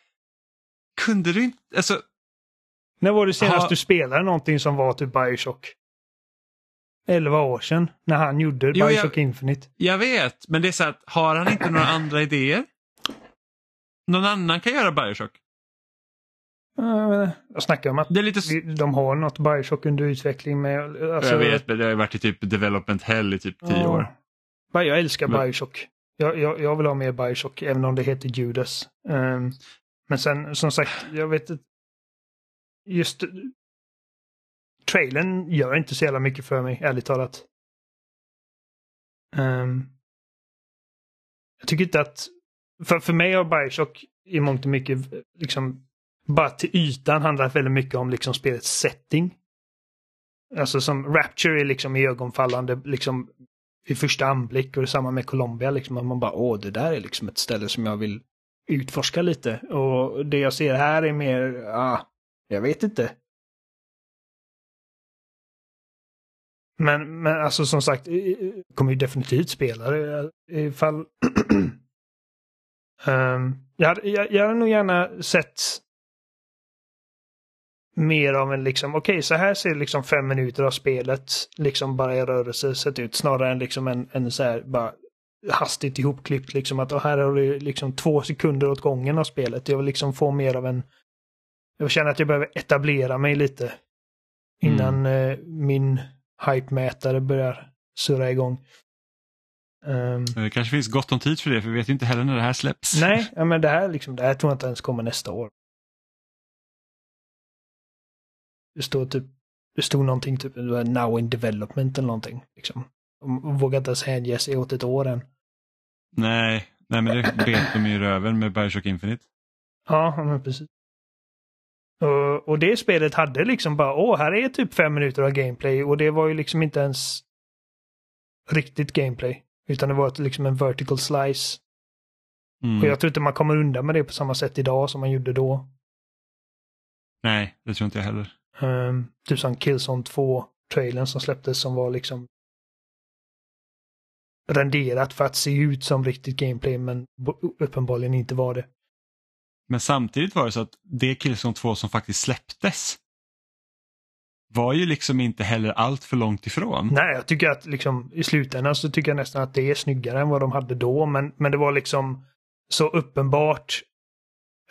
kunde du inte, alltså, När var det senast Ha- du spelade någonting som var typ Bioshock? 11 år sedan, när han gjorde Jo, jag- Bioshock Infinite. jag vet, men det är så att har han inte några andra idéer? Någon annan kan göra Bioshock. Jag snackar om att Det är lite, de har något Bioshock under utveckling med... Alltså, jag vet, men det har ju varit i typ development hell i typ tio Ja. år. Ja, Jag älskar Men- Bioshock. Jag, jag, jag vill ha mer Bioshock, även om det heter Judas. Ehm, men sen, som sagt, jag vet inte. Just trailern gör inte så jävla mycket för mig, ärligt talat. Ehm, jag tycker inte att... För, för mig har Bioshock i mångt och mycket, liksom, bara till ytan handlar väldigt mycket om liksom spelets setting. Alltså som Rapture är liksom ögonfallande, liksom i första anblick och detsamma med Colombia. Liksom, att man bara, åh, det där är liksom ett ställe som jag vill utforska lite. Och det jag ser här är mer, ah, jag vet inte. Men, men alltså som sagt, kommer ju definitivt spela det ifall... um, jag, hade, jag, jag hade nog gärna sett mer av en liksom, okej så här ser liksom fem minuter av spelet liksom bara i rörelse sett ut snarare än liksom en, en så här bara hastigt ihopklippt liksom att här har du liksom två sekunder åt gången av spelet. Jag vill liksom få mer av en jag känner att jag behöver etablera mig lite innan eh, min hype-mätare börjar surra igång. Ehm, Det kanske finns gott om tid för det, för vi vet ju inte heller när det här släpps. nej, ja, men det här, liksom, det här tror jag inte ens kommer nästa år. Det står typ, det stod någonting typ now in development eller någonting. Liksom. De vågar inte ens hänge sig åt ett år än. Nej, nej men det bet de i röven med Bioshock Infinite. Ja, men precis. Och, och det spelet hade liksom bara, åh, här är typ fem minuter av gameplay och det var ju liksom inte ens riktigt gameplay. Utan det var liksom en vertical slice. Mm. Och jag tror inte man kommer undan med det på samma sätt idag som man gjorde då. Nej, det tror inte jag heller. Um, typ som Killzone 2-trailern som släpptes som var liksom renderat för att se ut som riktigt gameplay men uppenbarligen inte var det. Men samtidigt var det så att det Killzone 2 som faktiskt släpptes var ju liksom inte heller allt för långt ifrån. Nej, jag tycker att liksom i slutändan så tycker jag nästan att det är snyggare än vad de hade då men, men det var liksom så uppenbart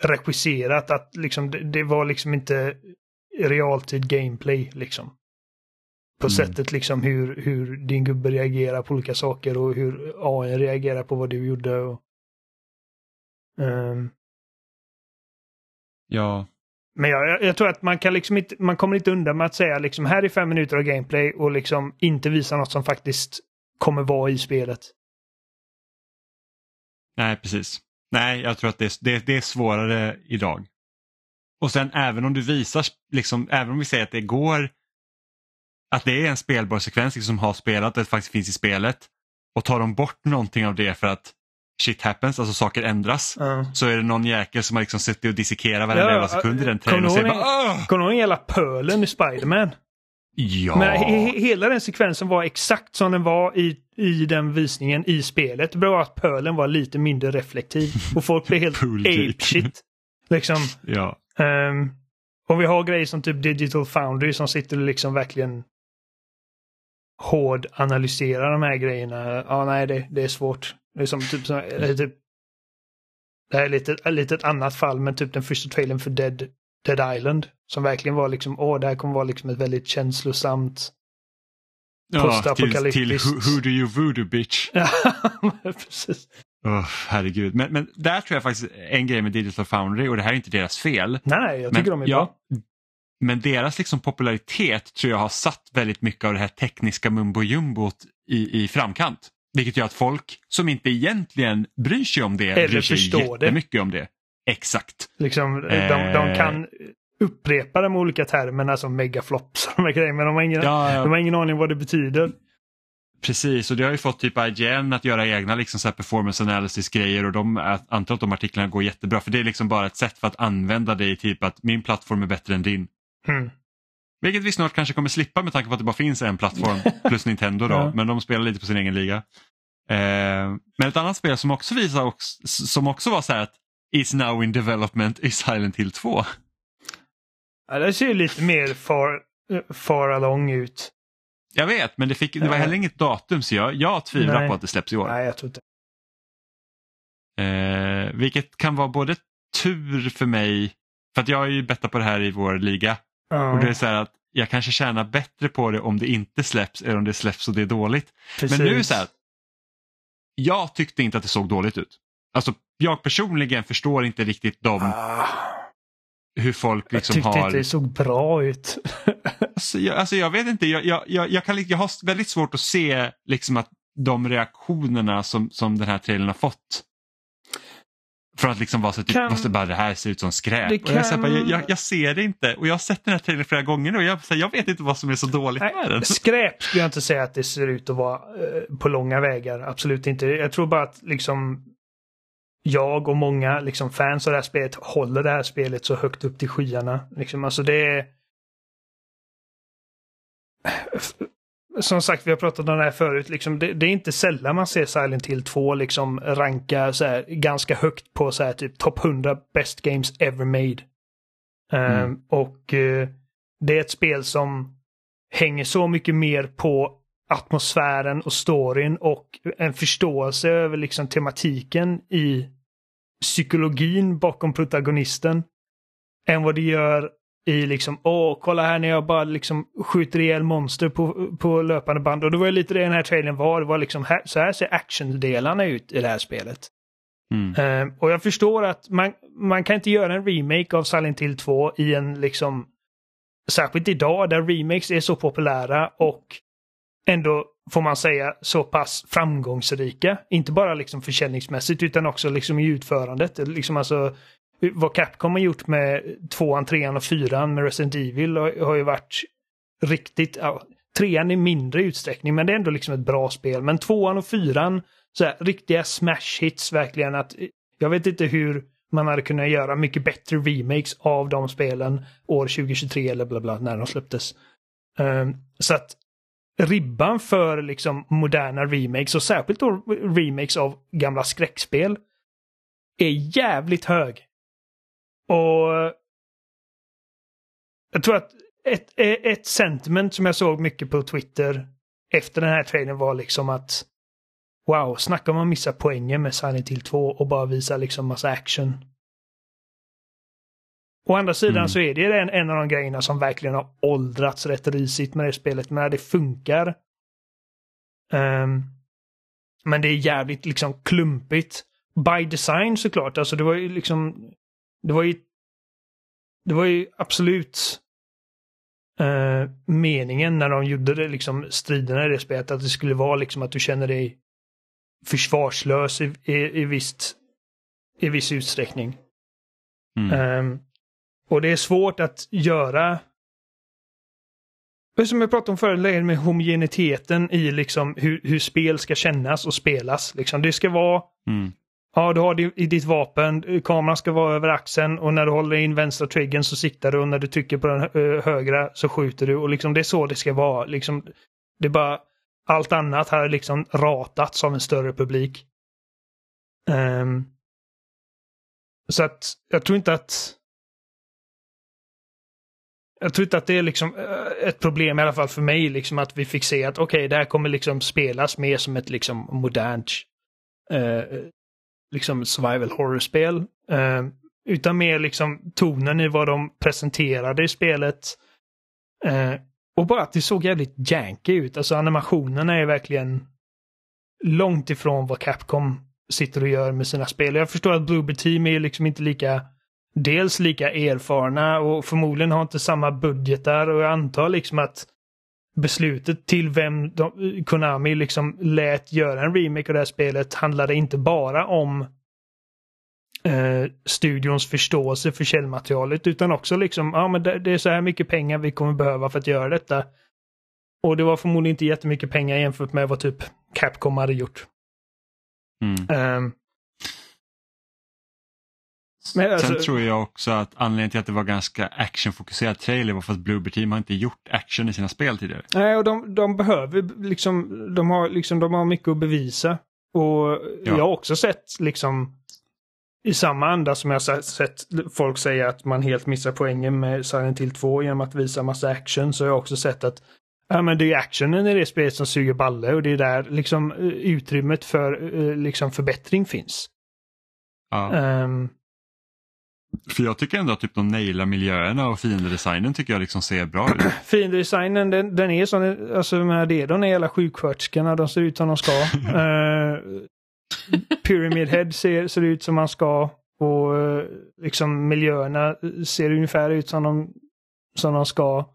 regisserat att liksom det, det var liksom inte realtid gameplay liksom. På Mm. sättet liksom hur, hur din gubbe reagerar på olika saker och hur AI reagerar på vad du gjorde. Och, Ehm, Ja, men jag, jag tror att man kan liksom inte, man kommer inte undan med att säga liksom här är fem minuter av gameplay och liksom inte visa något som faktiskt kommer vara i spelet. nej precis. Nej, jag tror att det är, det, det är svårare idag. Och sen även om du visar, liksom, även om vi säger att det går, att det är en spelbar sekvens liksom, som har spelat och det faktiskt finns i spelet och tar de bort någonting av det för att shit happens, alltså saker ändras, Ja. så är det någon jäkel som har liksom suttit och dissekerat varenda Ja, sekund i den trailern och kommer säger du ihåg bara! Kommer du ihåg hela pölen i Spiderman? Ja, Men he, he, hela den sekvensen var exakt som den var i, i den visningen i spelet. Var att pölen var lite mindre reflektiv och folk blev helt Poolgate. ape shit. Liksom, ja. Um, om vi har grejer som typ Digital Foundry som sitter och liksom verkligen hård analyserar de här grejerna. Ja, nej, det, det är svårt. Det är som typ, eller typ det här är lite, lite ett annat fall, men typ den första trailern för Dead, Dead Island. Som verkligen var liksom, åh, det här kommer vara liksom ett väldigt känslosamt ja till, till who, who do you voodoo bitch? Ja, precis. Oh, herregud, men, men där tror jag faktiskt en grej med Digital Foundry och det här är inte deras fel. Nej, jag tycker men, de är ja, bra. Men deras liksom popularitet tror jag har satt väldigt mycket av det här tekniska mumbo jumbot i, i framkant. Vilket gör att folk som inte egentligen bryr sig om det Eller bryr sig förstår det. jättemycket om det. Exakt. Liksom, de, Eh. de kan upprepa de olika termerna som megaflops och de grejerna, men de har ingen, Ja, de ja. har ingen aning vad det betyder. Precis, och det har ju fått typ IGN att göra egna liksom så performance analysis-grejer och de, antar att de artiklarna går jättebra för det är liksom bara ett sätt för att använda det i typ att min plattform är bättre än din. Mm. Vilket vi snart kanske kommer slippa med tanke på att det bara finns en plattform plus Nintendo då, Ja. men de spelar lite på sin egen liga. Eh, men ett annat spel som också visar också, som också var så här att is now in development is Silent Hill 2. Ja, det ser ju lite mer far, eh, far along ut. Jag vet, men det, fick, det var heller inget datum så jag, jag tvivlar Nej. på att det släpps i år. Nej, jag tror inte. Eh, vilket kan vara både tur för mig, för att jag har ju bettat på det här i vår liga Ja, och det är så här att jag kanske tjänar bättre på det om det inte släpps än om det släpps och det är dåligt. precis. Men nu är så här, jag tyckte inte att det såg dåligt ut. Alltså jag personligen förstår inte riktigt dem, Ah, hur folk jag liksom tyckte har... inte det såg bra ut. Alltså jag, alltså jag vet inte, jag, jag, jag, jag, kan, jag har väldigt svårt att se liksom att de reaktionerna som, som den här trailern har fått. Från att liksom vara så typ, Kan- måste bara det här ser ut som skräp. Det Och jag, kan- bara, jag, jag, jag ser det inte och jag har sett den här trailern flera gånger nu och jag, så här, jag vet inte vad som är så dåligt med den. Nej, skräp skulle jag inte säga att det ser ut att vara eh, på långa vägar. Absolut inte. Jag tror bara att liksom jag och många liksom, fans av det här spelet håller det här spelet så högt upp till skyarna. Liksom, alltså det är... Som sagt, vi har pratat om det här förut. Liksom, det, det är inte sällan man ser Silent Hill 2 liksom ranka så här, ganska högt på så här, typ top 100 best games ever made. Mm. Ehm, och eh, det är ett spel som hänger så mycket mer på atmosfären och storyn och en förståelse över liksom tematiken i psykologin bakom protagonisten än vad det gör i liksom, åh, kolla här när jag bara liksom skjuter ihjäl monster på, på löpande band. Och det var ju lite det den här trailern var. Det var liksom, här, så här ser actiondelarna ut i det här spelet. Mm. Eh, och jag förstår att man, man kan inte göra en remake av Silent Hill 2 i en liksom... Särskilt idag där remakes är så populära och ändå får man säga så pass framgångsrika. Inte bara liksom försäljningsmässigt utan också liksom i utförandet. Liksom alltså, vad Capcom har gjort med tvåan, trean och fyran med Resident Evil har, ju varit riktigt... Ja, trean i mindre utsträckning men det är ändå liksom ett bra spel. Men tvåan och fyran så här, riktiga smash hits verkligen. att Jag vet inte hur man hade kunnat göra mycket bättre remakes av de spelen år 2023 eller bla bla när de släpptes. Um, så att ribban för liksom moderna remakes och särskilt då remakes av gamla skräckspel är jävligt hög. Och jag tror att ett, ett sentiment som jag såg mycket på Twitter efter den här trailern var liksom att Wow, snacka om att missa poängen med Silent Hill 2 och bara visa liksom massa action. Å andra sidan Mm. så är det en, en av de grejerna som verkligen har åldrats rätt risigt med det spelet. Men det funkar. Ehm, men det är jävligt liksom klumpigt. By design såklart. Alltså det var ju liksom... Det var ju... Det var ju absolut eh, meningen när de gjorde det, liksom striderna i det spelet. Att det skulle vara liksom att du känner dig försvarslös i, i, i, visst, i viss utsträckning. Mm. Ehm, och det är svårt att göra som jag pratade om förut, med homogeniteten i liksom hur, hur spel ska kännas och spelas. Liksom. Det ska vara, Mm. ja du har det i ditt vapen, kameran ska vara över axeln och när du håller in vänstra triggern så siktar du och när du trycker på den ö, högra så skjuter du. Och liksom det är så det ska vara. Liksom, det är bara, allt annat har liksom ratats av en större publik. Ehm, så att jag tror inte att jag tror inte att det är liksom eh, ett problem i alla fall för mig liksom att vi fick se att okej, det här kommer liksom spelas mer som ett liksom modernt eh, liksom survival horror-spel. Eh, utan mer liksom tonen i vad de presenterade i spelet. Eh, och bara att det såg jävligt janky ut. Alltså animationerna är verkligen långt ifrån vad Capcom sitter och gör med sina spel. Jag förstår att Bluebird Team är liksom inte lika dels lika erfarna och förmodligen har inte samma budgetar och jag antar liksom att beslutet till vem de, Konami liksom lät göra en remake av det här spelet handlade inte bara om eh, studions förståelse för källmaterialet utan också liksom, ja men det, det är så här mycket pengar vi kommer behöva för att göra detta. Och det var förmodligen inte jättemycket pengar jämfört med vad typ Capcom hade gjort. Mm. Um, men alltså, Sen tror jag också att anledningen till att det var ganska actionfokuserad trailer var för att Bloober Team har inte gjort action i sina spel tidigare. Nej, och de, de behöver liksom, de har liksom, de har mycket att bevisa. Och jag har också sett liksom i samma anda som jag sett folk säga att man helt missar poängen med Silent Hill 2 genom att visa massa action så har jag också sett att ja, men det är actionen i det spelet som suger balle och det är där liksom utrymmet för liksom förbättring finns. Ja. Um, för jag tycker ändå att typ de nailar miljöerna och fiendedesignen tycker jag liksom ser bra ut. Fiendedesignen den, den är sån, alltså med det de är jävla sjuksköterskorna, de ser ut som de ska. uh, Pyramid Head ser, ser ut som man ska och uh, liksom miljöerna ser ungefär ut som de, som de ska.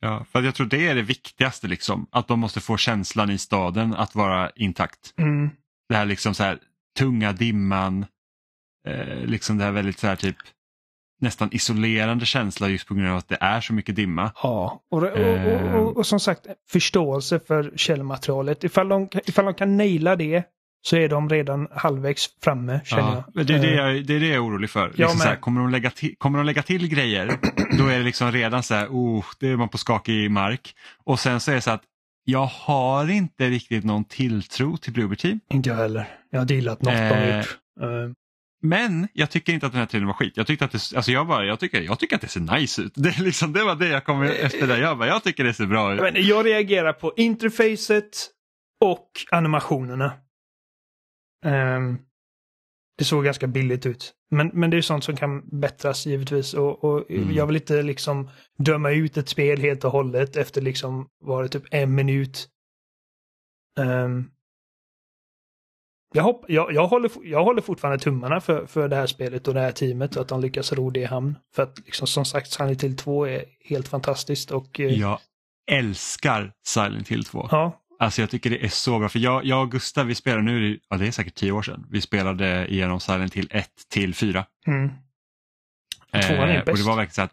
Ja, för jag tror det är det viktigaste liksom, att de måste få känslan i staden att vara intakt. Mm. Det här liksom så här tunga dimman, eh, liksom det här väldigt så här typ nästan isolerande känsla just på grund av att det är så mycket dimma. Ja, och, och, och, och, och som sagt förståelse för källmaterialet. Ifall de, ifall de kan naila det så är de redan halvvägs framme känner ja. Det är det jag, det är det jag är orolig för. Liksom så här, kommer, de lägga till, kommer de lägga till grejer då är det liksom redan så här, oh, det är man på skakig mark. Och sen så är det så att jag har inte riktigt någon tilltro till Bluebird Team. Inte jag heller. Jag har dealat något eh, de gjort. Men jag tycker inte att den här trailern var skit. Jag, tyckte att det, alltså jag, bara, jag, tycker, jag tycker att det ser nice ut. Det, liksom, det var det jag kom efter det. Jag, bara, jag tycker det ser bra ut. Men jag reagerar på interfacet och animationerna. Um, det såg ganska billigt ut. Men, men det är sånt som kan bättras givetvis. Och, och mm. Jag vill inte liksom döma ut ett spel helt och hållet efter liksom, var det typ en minut. Um, jag, hopp, jag, jag, håller, jag håller fortfarande tummarna för, för det här spelet och det här teamet och att de lyckas ro det i hamn. För att liksom, som sagt Silent Hill 2 är helt fantastiskt. Och, eh, jag älskar Silent Hill 2. Ja. Alltså jag tycker det är så bra för jag, jag och Gustav vi spelade nu, ja det är säkert tio år sedan, vi spelade igenom Silent Hill 1 till 4. Mm. Och tvåan är eh, bäst. Och det var verkligen så att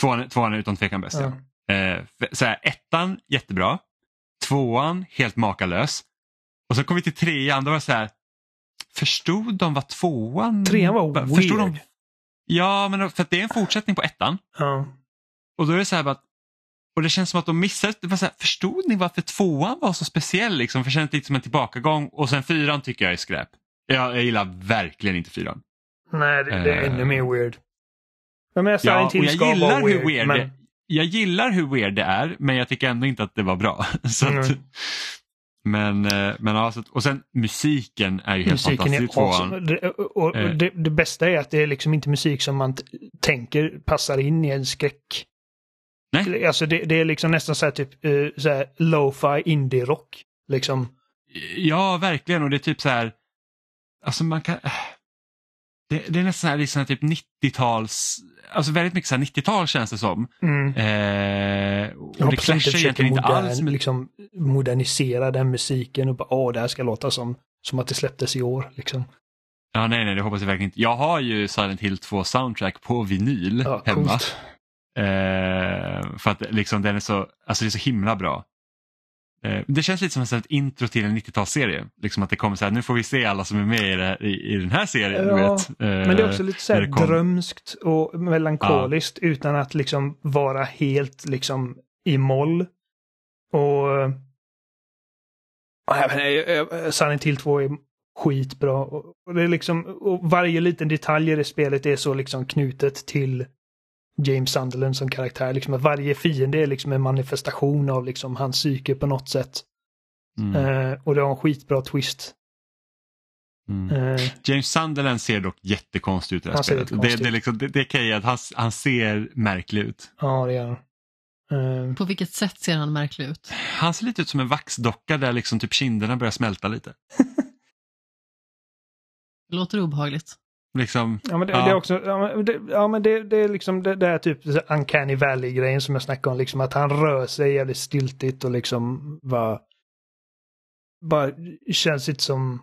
tvåan, tvåan är utan tvekan bäst. Ja. Ja. Eh, så här, ettan jättebra, tvåan helt makalös och så kom vi till trean, då var det så här, förstod de vad tvåan... Trean var förstod weird. De, ja, men för att det är en fortsättning på ettan. Ja. Och då är det så här att och det känns som att de missade, det var så här, förstod ni varför tvåan var så speciell? Liksom? För det känns lite som en tillbakagång och sen fyran tycker jag är skräp. Jag, jag gillar verkligen inte fyran. Nej, det, det är Eh. ännu mer weird. Jag menar, Ja, och jag gillar weird, hur weird men... det, jag gillar hur weird det är men jag tycker ändå inte att det var bra. Så att, Mm. Men, eh, men ja, så att, och sen musiken är ju helt Musiken fantastisk i tvåan. Det, och, Eh. det, det bästa är att det är liksom inte musik som man tänker passar in i en skräck. Nej. Alltså det, det är liksom nästan så här typ uh, så här lo-fi indie-rock. Liksom. Ja, verkligen och det är typ så här, alltså man kan, det, det är nästan här, liksom typ 90-tals, alltså väldigt mycket så här 90-tal känns det som. Mm. Eh, och det clashar egentligen inte modern, alls med liksom, modernisera den musiken och bara åh, det här ska låta som, som att det släpptes i år. Liksom. Ja, nej, nej, det hoppas jag verkligen inte. Jag har ju Silent Hill 2 soundtrack på vinyl Ja, hemma. Eh, för att liksom den är så, alltså det är så himla bra. Eh, det känns lite som ett intro till en 90-talsserie. Liksom att det kommer så här, nu får vi se alla som är med i, det, i, i den här serien. du Ja, vet. Eh, Men det är också lite så här drömskt och melankoliskt utan att liksom vara helt liksom i moll. Och... Ja, eh, eh, Silent Hill 2 är skitbra. Och det är liksom, och varje liten detalj i det spelet är så liksom knutet till James Sunderland som karaktär. Liksom att varje fiende är liksom en manifestation av liksom hans psyke på något sätt. Mm, Eh, och det har en skitbra twist. mm. Eh, James Sunderland ser dock jättekonstig ut i det här Han ser spelet. Det, det, liksom, det, det kan jag ge att han, han ser märklig ut. ja, det gör han. Eh, På vilket sätt ser han märklig ut? Han ser lite ut som en vaxdocka där liksom typ kinderna börjar smälta lite. Det låter obehagligt. Liksom, Ja men det, Ja. det är också, ja men det, ja, men det, det är liksom det, det är typ uncanny valley-grejen som jag snackade om, liksom att han rör sig jävligt stiltigt och liksom bara, bara känns inte som,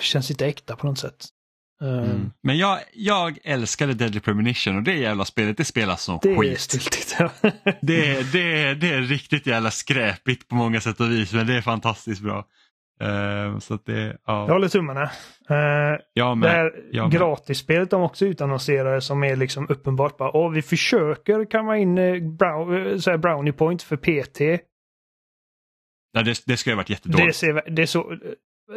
känns inte äkta på något sätt. Mm. Men jag, jag älskade Deadly Premonition och det jävla spelet det spelas som Det är skit. styltigt. Ja. Det, det, det är riktigt jävla skräpigt på många sätt och vis men det är fantastiskt bra. Eh, så det, Jag ja. håller tummarna. Uh, Jag det med. här jag gratisspelet de också utannonserade som är liksom uppenbart bara Åh, vi försöker kamma in eh, brow, eh, så här brownie point för PT. Nej, det, det ska ju ha varit jättedåligt. Det, ser, det så,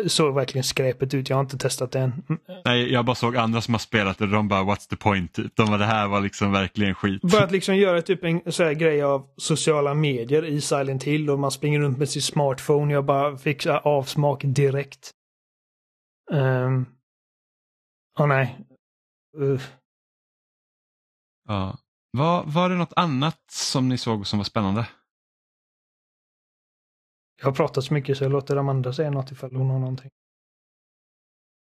såg verkligen skräpet ut. Jag har inte testat det än. Mm. Nej, jag bara såg andra som har spelat det och de bara what's the point typ. De bara det här var liksom verkligen skit. Börjat liksom göra typ en så här grej av sociala medier i Silent Hill och man springer runt med sin smartphone. Jag bara fick avsmak direkt. Um, Åh nej. Uh. Ja. Var, var det något annat som ni såg som var spännande? Jag har pratat så mycket så jag låter Amanda säga något ifall hon har någonting.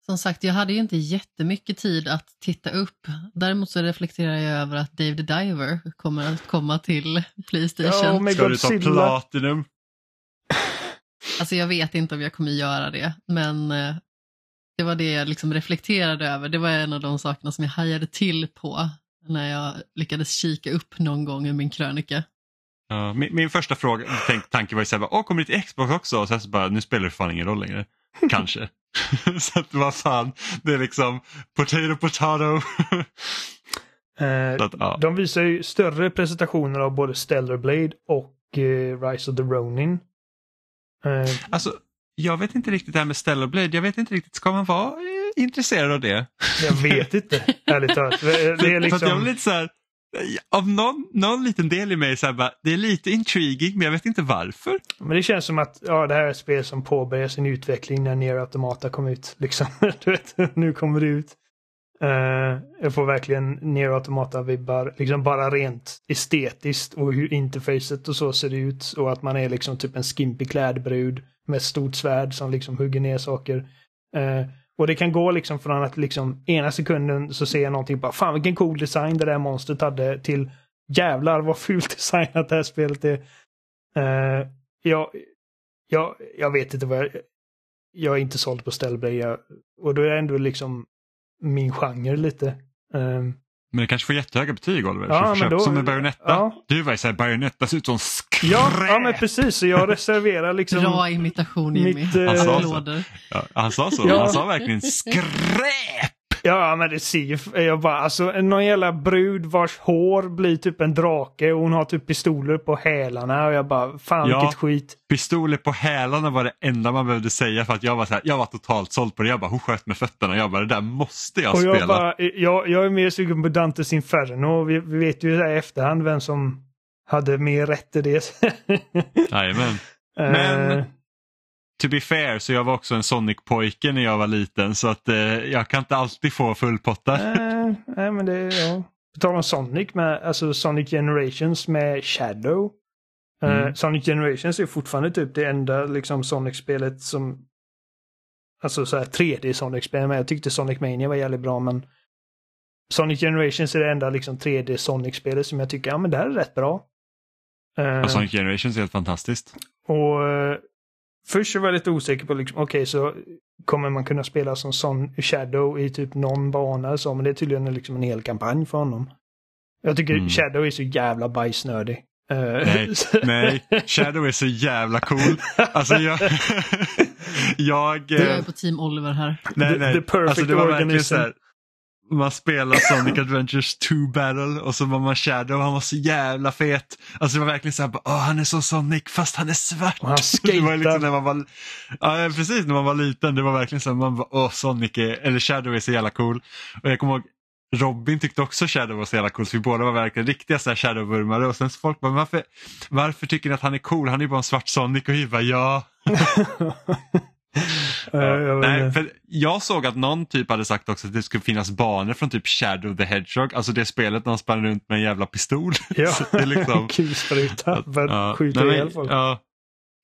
Som sagt, jag hade ju inte jättemycket tid att titta upp. Däremot så reflekterar jag över att Dave the Diver kommer att komma till Playstation. Ja, med Ska du ta. Platinum? Alltså jag vet inte om jag kommer göra det, men eh, det var det jag liksom reflekterade över. Det var en av de sakerna som jag hajade till på när jag lyckades kika upp någon gång i min krönika. Ja, min, min första fråga, tänk, tanke var ju såhär, åh kommer det till Xbox också? Och sen så bara, nu spelar det fan ingen roll längre. Kanske. så att vad fan, det är liksom potato potato. Eh, att, ja. De visar ju större presentationer av både Stellar Blade och eh, Rise of the Ronin. Eh, Alltså, jag vet inte riktigt det här med Stellar Blade, jag vet inte riktigt, ska man vara eh, intresserad av det? jag vet inte, ärligt talat. Det är jag liksom... blir lite så här, av någon, någon liten del i mig så här bara, det är lite intriguing men jag vet inte varför. Men det känns som att ja, det här är ett spel som påbörjar sin utveckling när Nier Automata kom ut. Liksom. du vet, nu kommer det ut. Uh, jag får verkligen Nier Automata-vibbar, liksom bara rent estetiskt och hur interfacet och så ser ut. Och att man är liksom typ en skimpig klädbrud med ett stort svärd som liksom hugger ner saker. Uh, och det kan gå liksom från att liksom ena sekunden så ser jag någonting bara fan vilken cool design det där monstret hade till jävlar vad fult designat det här spelet är. Eh, jag, jag, jag vet inte vad jag... Jag är inte såld på Stellblade. Jag, och då är det ändå liksom min genre lite. Um, Men det kanske får jättehöga betyg Oliver. Ja, men då- som med Bayonetta. ja. Du var ju såhär, Bayonetta ser ut som. Ja, ja, men precis. Så jag reserverar liksom... Bra imitation Jimmy. Mitt, eh, Han sa så. Ja, han sa så, Ja. han sa verkligen skräp. Ja, men det ser ju... Jag bara, alltså någon jävla brud vars hår blir typ en drake och hon har typ pistoler på hälarna och jag bara, fan Ja. vilket skit. Pistoler på hälarna var det enda man behövde säga för att jag var så här, jag var totalt såld på det. Jag bara, hon sköt med fötterna. Jag bara, det där måste jag Och spela. jag bara, jag, jag är mer sugen på Dantes Inferno. Vi, vi vet ju i efterhand vem som hade mer rätt i det. Jajamän. Eh, Men- To be fair så jag var också en Sonic-pojke när jag var liten så att eh, jag kan inte alltid få fullpottar. Eh, nej, men det, ja. På tal om Sonic, med, alltså Sonic Generations med Shadow. Eh, Mm. Sonic Generations är fortfarande typ det enda liksom Sonic-spelet som... Alltså så här 3D Sonic-spel, men jag tyckte Sonic Mania var jävligt bra, men... Sonic Generations är det enda liksom 3D Sonic-spelet som jag tycker, ja men det här är rätt bra. Och Sonic Generations är helt fantastiskt. och eh, först var jag lite osäker på, liksom, okej så kommer man kunna spela som Son Shadow i typ någon bana så, men det är tydligen liksom en hel kampanj för honom. Jag tycker Mm. Shadow är så jävla bajsnödig. Eh, Nej, nej, Shadow är så jävla cool. Alltså jag... jag Jag är på team Oliver här. nej, The- nej. the perfect alltså det var organism. så här. Man spelar Sonic Adventures 2 Battle och så var man Shadow han var så jävla fet. Alltså det var verkligen så här, bara, Åh, han är så Sonic fast han är svart. Och han det var liksom när man var, ja, precis när man var liten, det var verkligen så här, man bara, åh Sonic är, eller Shadow är så jävla cool. Och jag kommer ihåg Robin tyckte också Shadow var så jävla cool så vi båda var verkligen riktiga så här Shadow-vurmare och sen så folk bara, varför, varför tycker ni att han är cool? Han är ju bara en svart Sonic och vi bara, ja. Vet Nej, för jag såg att någon typ hade sagt också att det skulle finnas banor från typ Shadow the Hedgehog, alltså det spelet när han sprang runt med en jävla pistol. ja, Så det är liksom, kulspruta ja, skjuta nej, ihjäl folk. ja.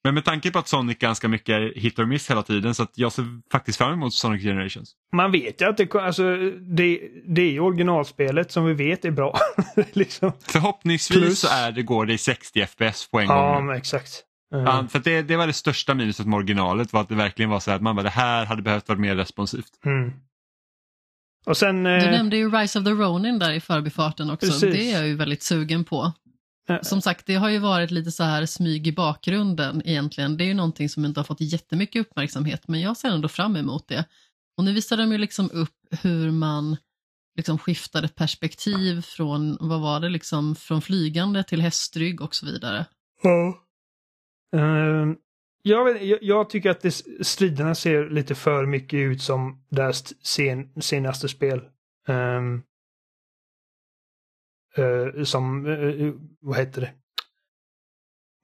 men med tanke på att Sonic ganska mycket är hit or miss hela tiden så att jag ser faktiskt fram emot Sonic Generations. Man vet ju att det, alltså, det, det är originalspelet som vi vet är bra. liksom. Förhoppningsvis Plus- så är det, går det i 60 FPS på en Ja, gång. men exakt. Eh, Ja, för det, det var det största minuset med originalet var att det verkligen var så här att man bara det här hade behövt vara mer responsivt. Mm. Och sen... Du eh, nämnde ju Rise of the Ronin där i förbifarten också. Precis. Det är jag ju väldigt sugen på. Som sagt, det har ju varit lite så här smyg i bakgrunden egentligen. Det är ju någonting som inte har fått jättemycket uppmärksamhet, men jag ser ändå fram emot det. Och nu visar de ju liksom upp hur man liksom skiftade perspektiv från, vad var det, liksom från flygande till hästrygg och så vidare. Eh, jag, vet, jag, jag tycker att det, striderna ser lite för mycket ut som deras sen, senaste spel. Ehm, eh, som, eh, vad heter det?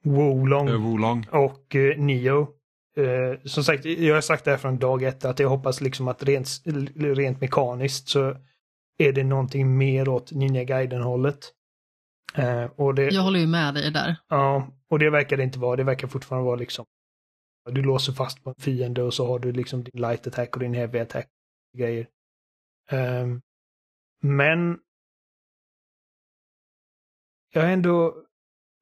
Wolong Uh, Wolong. och uh, Neo. Eh, som sagt, jag har sagt det här från dag ett att jag hoppas liksom att rent, rent mekaniskt så är det någonting mer åt Ninja Gaiden-hållet. Och det, Jag håller ju med dig där. Ja, och det verkar det inte vara. Det verkar fortfarande vara liksom du låser fast på en fiende och så har du liksom din light attack och din heavy attack grejer. Um, men jag är ändå,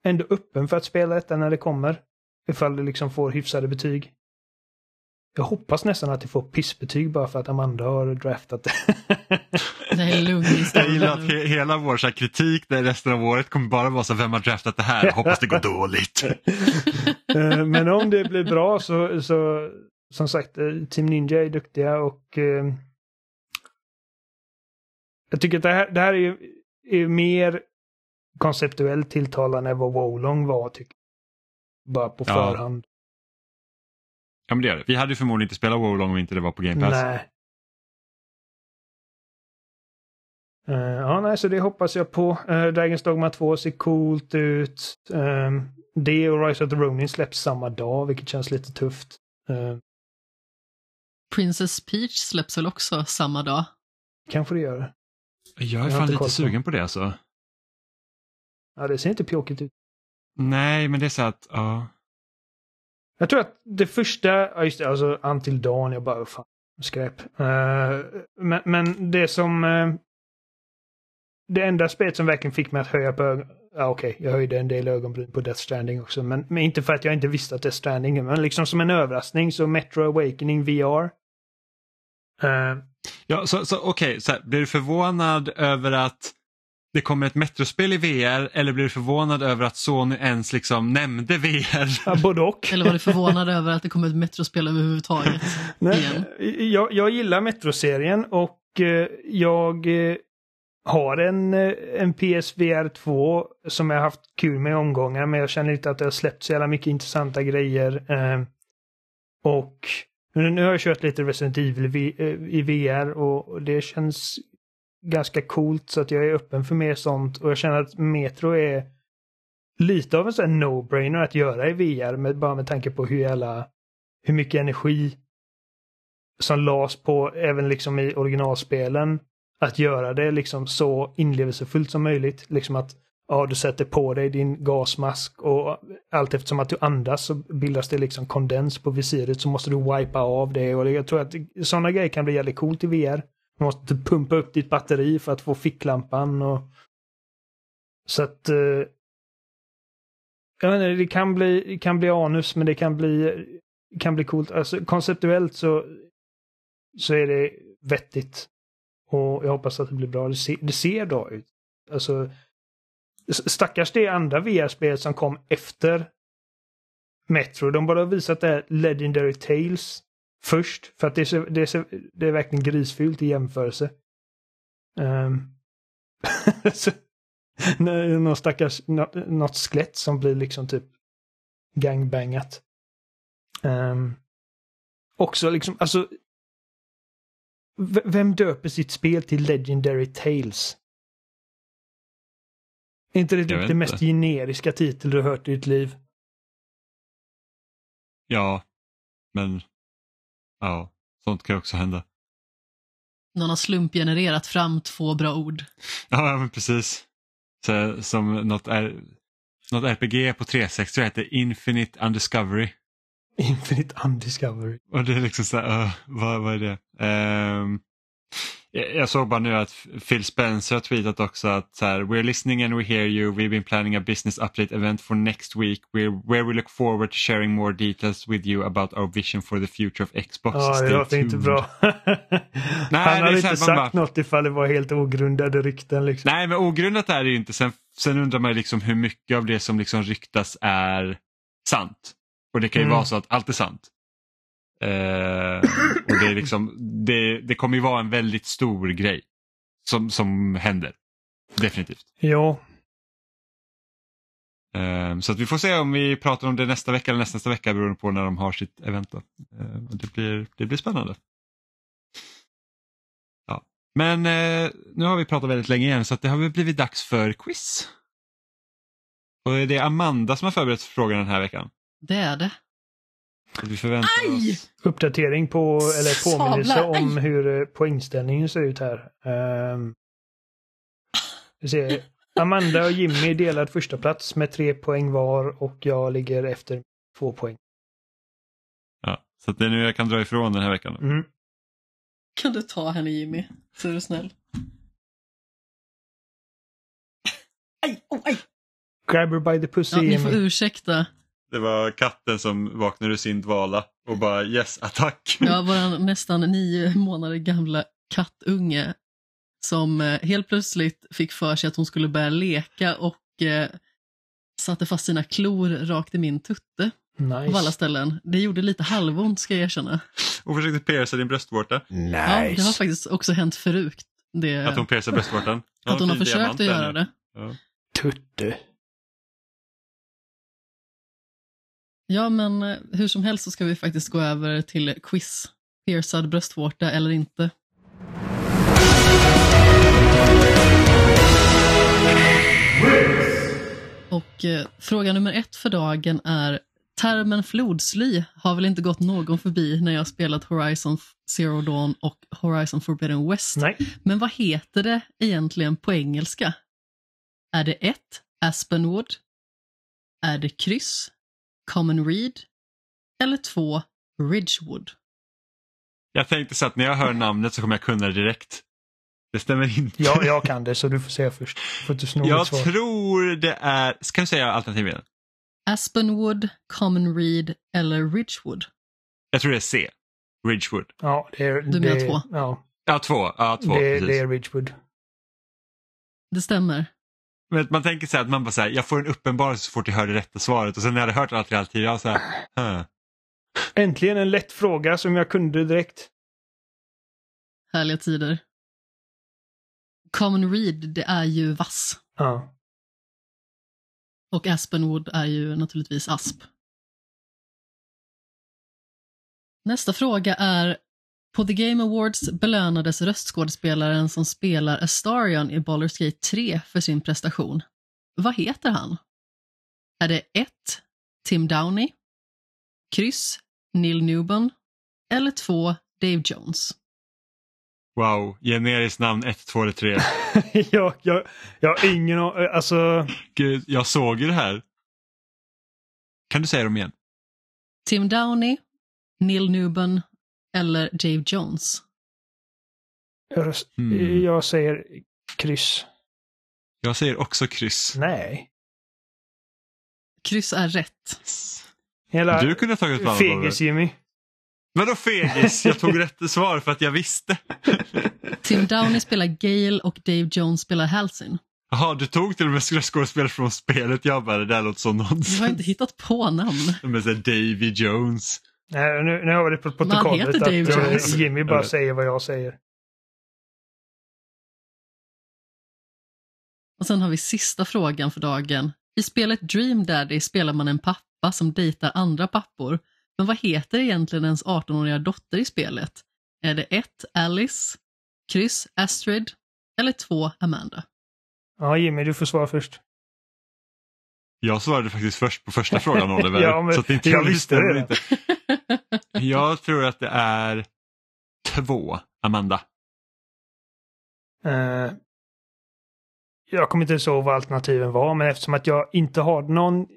ändå öppen för att spela detta när det kommer. Ifall det liksom får hyfsade betyg. Jag hoppas nästan att det får pissbetyg bara för att Amanda har draftat det. Det är lugn Jag gillar att he hela vår så här, kritik där resten av året kommer bara vara så vem har draftat det här? Hoppas det går dåligt. Eh, Men om det blir bra så, så som sagt, eh, Team Ninja är duktiga och eh, jag tycker att det här, det här är, är mer konceptuellt tilltalande än vad Wolong var, tycker jag. Bara på Ja. förhand. Ja men det är det. Vi hade ju förmodligen inte spelat Wolong om inte det var på Game Pass. Nej. Eh, ja, nej, så det hoppas jag på. Uh, Dragon's Dogma 2 ser coolt ut. Um, det och Rise of the Ronin släpps samma dag, vilket känns lite tufft. Eh, Princess Peach släpps väl också samma dag? kanske det gör det. Jag är fan inte lite sugen på det alltså. Ja, det ser inte pjåkigt ut. Nej, men det är så att, ja. Jag tror att det första, ja just det, alltså Until Dawn, jag bara, fan, skräp. Uh, men, men det som... Uh, det enda spelet som verkligen fick mig att höja på ögon... Ja, okej, jag höjde en del ögonbryn på Death Stranding också, men, men inte för att jag inte visste att Death Stranding, men liksom som en överraskning så Metro Awakening VR. Uh, eh, ja så, så, Okej, så här, blir du förvånad över att det kommer ett Metrospel i VR eller blir du förvånad över att Sony ens liksom nämnde VR? ja, både och. Eller var du förvånad över att det kom ett Metrospel överhuvudtaget? Nej, igen. jag, jag gillar Metro-serien och eh, jag eh, har en, eh, en PSVR 2 som jag haft kul med i omgångar men jag känner inte att det har släppt så jävla mycket intressanta grejer. Eh, och nu, nu har jag kört lite Resident Evil eh, i VR och det känns ganska coolt så att jag är öppen för mer sånt och jag känner att Metro är lite av en sån här no-brainer att göra i VR med, bara med tanke på hur jävla hur mycket energi som lades på även liksom i originalspelen. Att göra det liksom så inlevelsefullt som möjligt. Liksom att ja, du sätter på dig din gasmask och allt eftersom att du andas så bildas det liksom kondens på visiret så måste du wipa av det och jag tror att sådana grejer kan bli jävligt coolt i VR. Du måste typ pumpa upp ditt batteri för att få ficklampan och så att eh, jag vet inte, det kan bli, det kan bli anus men det kan bli kan bli coolt. Alltså konceptuellt så, så är det vettigt. Och jag hoppas att det blir bra. Det ser, det ser bra ut. Alltså, stackars det andra VR-spelet som kom efter Metro. De bara har visat det här Legendary Tales först. För att det är, så, det är, så, det är verkligen grisfyllt i jämförelse. Um, så, någon stackars, nå- något skelett som blir liksom typ gangbangat. Um, också liksom, alltså. Vem döper sitt spel till Legendary Tales? Är inte det typ det mest generiska titel du har hört i ditt liv? Ja, men ja, sånt kan ju också hända. Någon har slumpgenererat fram två bra ord. Ja, ja, men precis. Så, som något, är, något RPG på 360 heter Infinite Undiscovery. Infinite Undiscovery. Och det är liksom så här, uh, vad, vad är det? Ehm, Jag såg bara nu att Phil Spencer har tweetat också att så här, We're listening and we hear you. We've been planning a business update event for next week where, where we look forward to sharing more details with you about our vision for the future of Xbox. Ja, det låter inte tuned." bra. Han det hade inte sagt bara- något ifall det var helt ogrundade rykten. Liksom. Nej, men ogrundat är det ju inte. Sen, sen undrar man liksom hur mycket av det som liksom ryktas är sant. Och det kan ju Mm. vara så att allt är sant. Eh, och det, är liksom, det, det kommer ju vara en väldigt stor grej som, som händer. Definitivt. Jo, Eh, så att vi får se om vi pratar om det nästa vecka eller nästa, vecka beroende på när de har sitt event. Då. Eh, det, blir, det blir spännande. Ja. Men eh, nu har vi pratat väldigt länge igen så att det har väl blivit dags för quiz. Och det är Amanda som har förberett frågan den här veckan. Det är det. Vi förväntar Aj! oss... uppdatering på, eller påminnelse Sablar, om aj. hur eh, poängställningen ser ut här. Um, vi ser. Amanda och Jimmy delad första plats med tre poäng var och jag ligger efter två poäng. Ja, så att det är nu jag kan dra ifrån den här veckan. Då. Mm. Kan du ta henne Jimmy? Så är du snäll. Aj, oh, aj. Grab her by the pussy Ja, ni får ursäkta. Det var katten som vaknade ur sin dvala och bara yes, attack. Jag var en nästan nio månader gamla kattunge som eh, helt plötsligt fick för sig att hon skulle börja leka och eh, satte fast sina klor rakt i min tutte på alla Nice. ställen. Det gjorde lite halvont ska jag erkänna. Och försökte pierca din bröstvårta. Ja, det har faktiskt också hänt förut. Det, Att hon piercar bröstvårtan. Ja, att hon har försökt att göra nu. det. Ja. Tutte. Ja, men eh, hur som helst så ska vi faktiskt gå över till quiz. Piercad bröstvårta eller inte. Och eh, fråga nummer ett för dagen är Termen flodsly har väl inte gått någon förbi när jag spelat Horizon Zero Dawn och Horizon Forbidden West. Nej. Men vad heter det egentligen på engelska? Är det 1. Aspenwood? Är det kryss? Common Reed? Eller 2. Ridgewood? Jag tänkte så att när jag hör namnet så kommer jag kunna det direkt. Det stämmer inte. Ja, jag kan det så du får säga först. Får inte sno jag svar. tror det är, ska du säga alternativen? Aspenwood, Common Reed eller Ridgewood? Jag tror det är C. Ridgewood. Ja, det är, Du menar det, två? Ja, Ja, två. Ja, två. det, precis. det är Ridgewood. Det stämmer. Men man tänker så här att man bara så här, jag får en uppenbarelse så fort jag hör det rätta svaret och sen när jag hade hört allt i alltid, jag så här, huh. Äntligen en lätt fråga som jag kunde direkt. Härliga tider. Common Reed, det är ju vass. Ja. Och Aspenwood är ju naturligtvis asp. Nästa fråga är På The Game Awards belönades röstskådespelaren som spelar Astarion i Baldur's Gate 3 för sin prestation. Vad heter han? Är det 1. Tim Downey? Kryss. Neil Newbon? Eller 2. Dave Jones? Wow, generiskt namn 1, 2 eller 3. jag, jag, jag har ingen a- Alltså, Gud, jag såg ju det här. Kan du säga dem igen? Tim Downey, Neil Newbon eller Dave Jones? jag, Hmm. jag säger kryss. Jag säger också kryss. Nej. Kryss är rätt. Hela Du kunde ha tagit ett annat fegis Jimmy. Vadå fegis? Jag tog rätt svar för att jag visste. Tim Downey spelar Gale och Dave Jones spelar Halsin. Jaha, du tog till och med skådespelare från spelet. Jag bara, det där låter som Du nonsens. har inte hittat på namn. Men så Davy Jones. Nej, nu, nu har vi det på protokollet att Dave Jones. Jimmy bara säger vad jag säger. Och sen har vi sista frågan för dagen. I spelet Dream Daddy spelar man en pappa som dejtar andra pappor. Men vad heter egentligen ens 18-åriga dotter i spelet? Är det 1. Alice, kryss Astrid eller 2. Amanda? Ja, Jimmy, du får svara först. Jag svarade faktiskt först på första frågan Oliver. Ja, men så att inte jag visste det. Inte. Jag tror att det är två, Amanda. Eh, jag kommer inte ens ihåg vad alternativen var, men eftersom att jag inte har någon,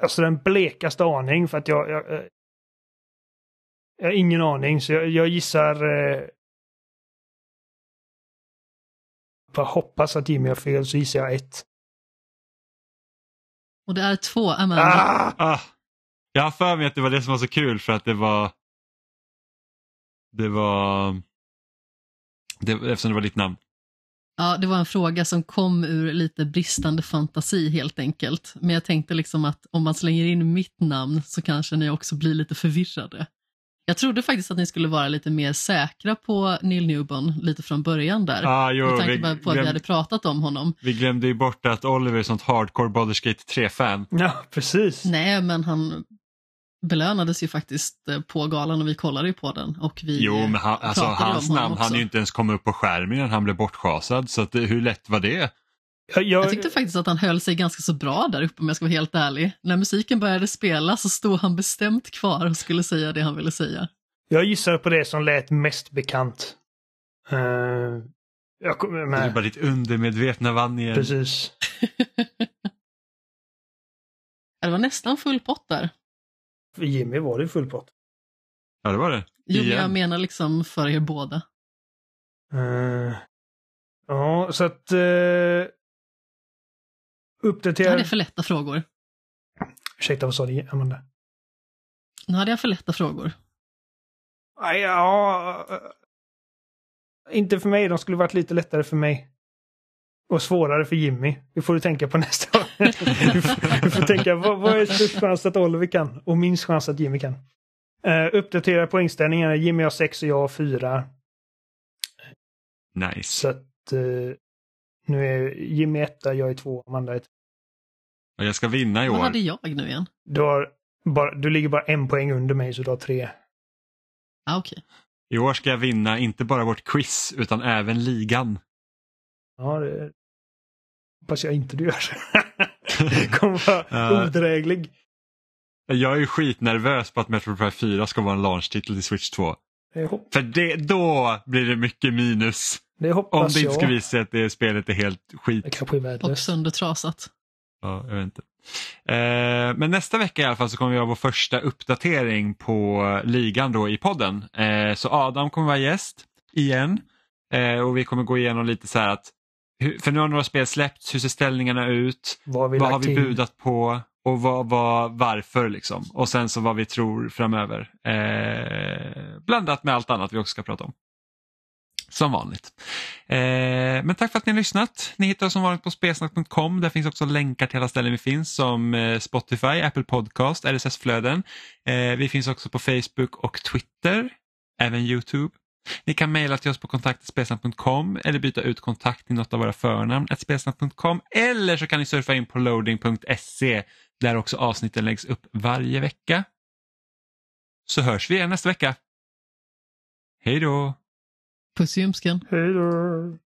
alltså den blekaste aning för att jag, jag, eh, jag har ingen aning, så jag, jag gissar eh, får hoppas att Jimmy har fel så gissar jag ett. Och det är två Amanda. Ah! Ah, jag har för mig att det var det som var så kul för att det var det var det, eftersom det var ditt namn. Ja, det var en fråga som kom ur lite bristande fantasi helt enkelt. Men jag tänkte liksom att om man slänger in mitt namn så kanske ni också blir lite förvirrade. Jag trodde faktiskt att ni skulle vara lite mer säkra på Neil Newbon lite från början där. Ah, jo, med tanke vi, på att vi glöm, hade pratat om honom. vi glömde ju bort att Oliver är sånt hardcore Baldur's Gate 3-fan. Ja, precis. Nej, men han belönades ju faktiskt eh, på galan och vi kollade ju på den. Och vi Jo, men han, eh, alltså, hans namn han ju inte ens komma upp på skärmen innan han blev bortschasad. Så att, det- hur lätt var det? Jag, jag, Jag tyckte faktiskt att han höll sig ganska så bra där uppe om jag ska vara helt ärlig. När musiken började spela så stod han bestämt kvar och skulle säga det han ville säga. jag gissar på det som lät mest bekant. Uh, jag kommer Det är med. bara ditt undermedvetna vann igen. Precis. Det var nästan full pott där. För Jimmy var det full pott. Ja, det var det. Jo, men jag menar liksom för er båda. Eh, ja, så att... Uh, Jag uppdatera... hade för lätta frågor. Ursäkta, vad sa du, Amanda? Nu hade jag för lätta frågor. Nej, Ja, eh, inte för mig. De skulle varit lite lättare för mig. Och svårare för Jimmy. Det får du tänka på nästa. Du, får, tänka, vad, vad är störst chans att Oliver kan? Och minst chans att Jimmy kan? Uh, uppdatera poängställningarna. Jimmy har sex och jag har fyra. Nice. Så att eh, nu är Jimmy etta, jag är två, Amanda är. Och jag ska vinna i Vad år. hade jag nu igen? Du, har bara, du ligger bara en poäng under mig så du har tre. Ah, Okej. I år ska jag vinna inte bara vårt quiz utan även ligan. Ja, det hoppas jag inte du gör. Kommer vara Ja. odräglig. Jag är ju skitnervös på att Metro Prime 4 ska vara en launch-titel till Switch 2. Det, hop- För det, då blir det mycket minus. det Om hoppas det inte skulle visa sig att det spelet är helt Det skit. kanske är Och söndertrasat. Ja, jag vet inte. Eh, men nästa vecka i alla fall så kommer vi ha vår första uppdatering på ligan då i podden. Eh, så Adam kommer vara gäst igen. Eh, och vi kommer gå igenom lite så här att, hur, för nu har några spel släppts, hur ser ställningarna ut? Vad har vi vad har vi budat på och vad, vad, varför liksom. Och sen så vad vi tror framöver. Eh, blandat med allt annat vi också ska prata om. Som vanligt. Eh, men tack för att ni har lyssnat. Ni hittar oss som vanligt på spelsnack.com. Där finns också länkar till alla ställen vi finns som eh, Spotify, Apple Podcast, RSS-flöden. Eh, vi finns också på Facebook och Twitter, även Youtube. Ni kan mejla till oss på kontaktspelsnack.com eller byta ut kontakt i något av våra förnamn, spelsnack.com eller så kan ni surfa in på loading.se där också avsnitten läggs upp varje vecka. Så hörs vi igen nästa vecka. Hej då! Puss i ljumsken. Hej då.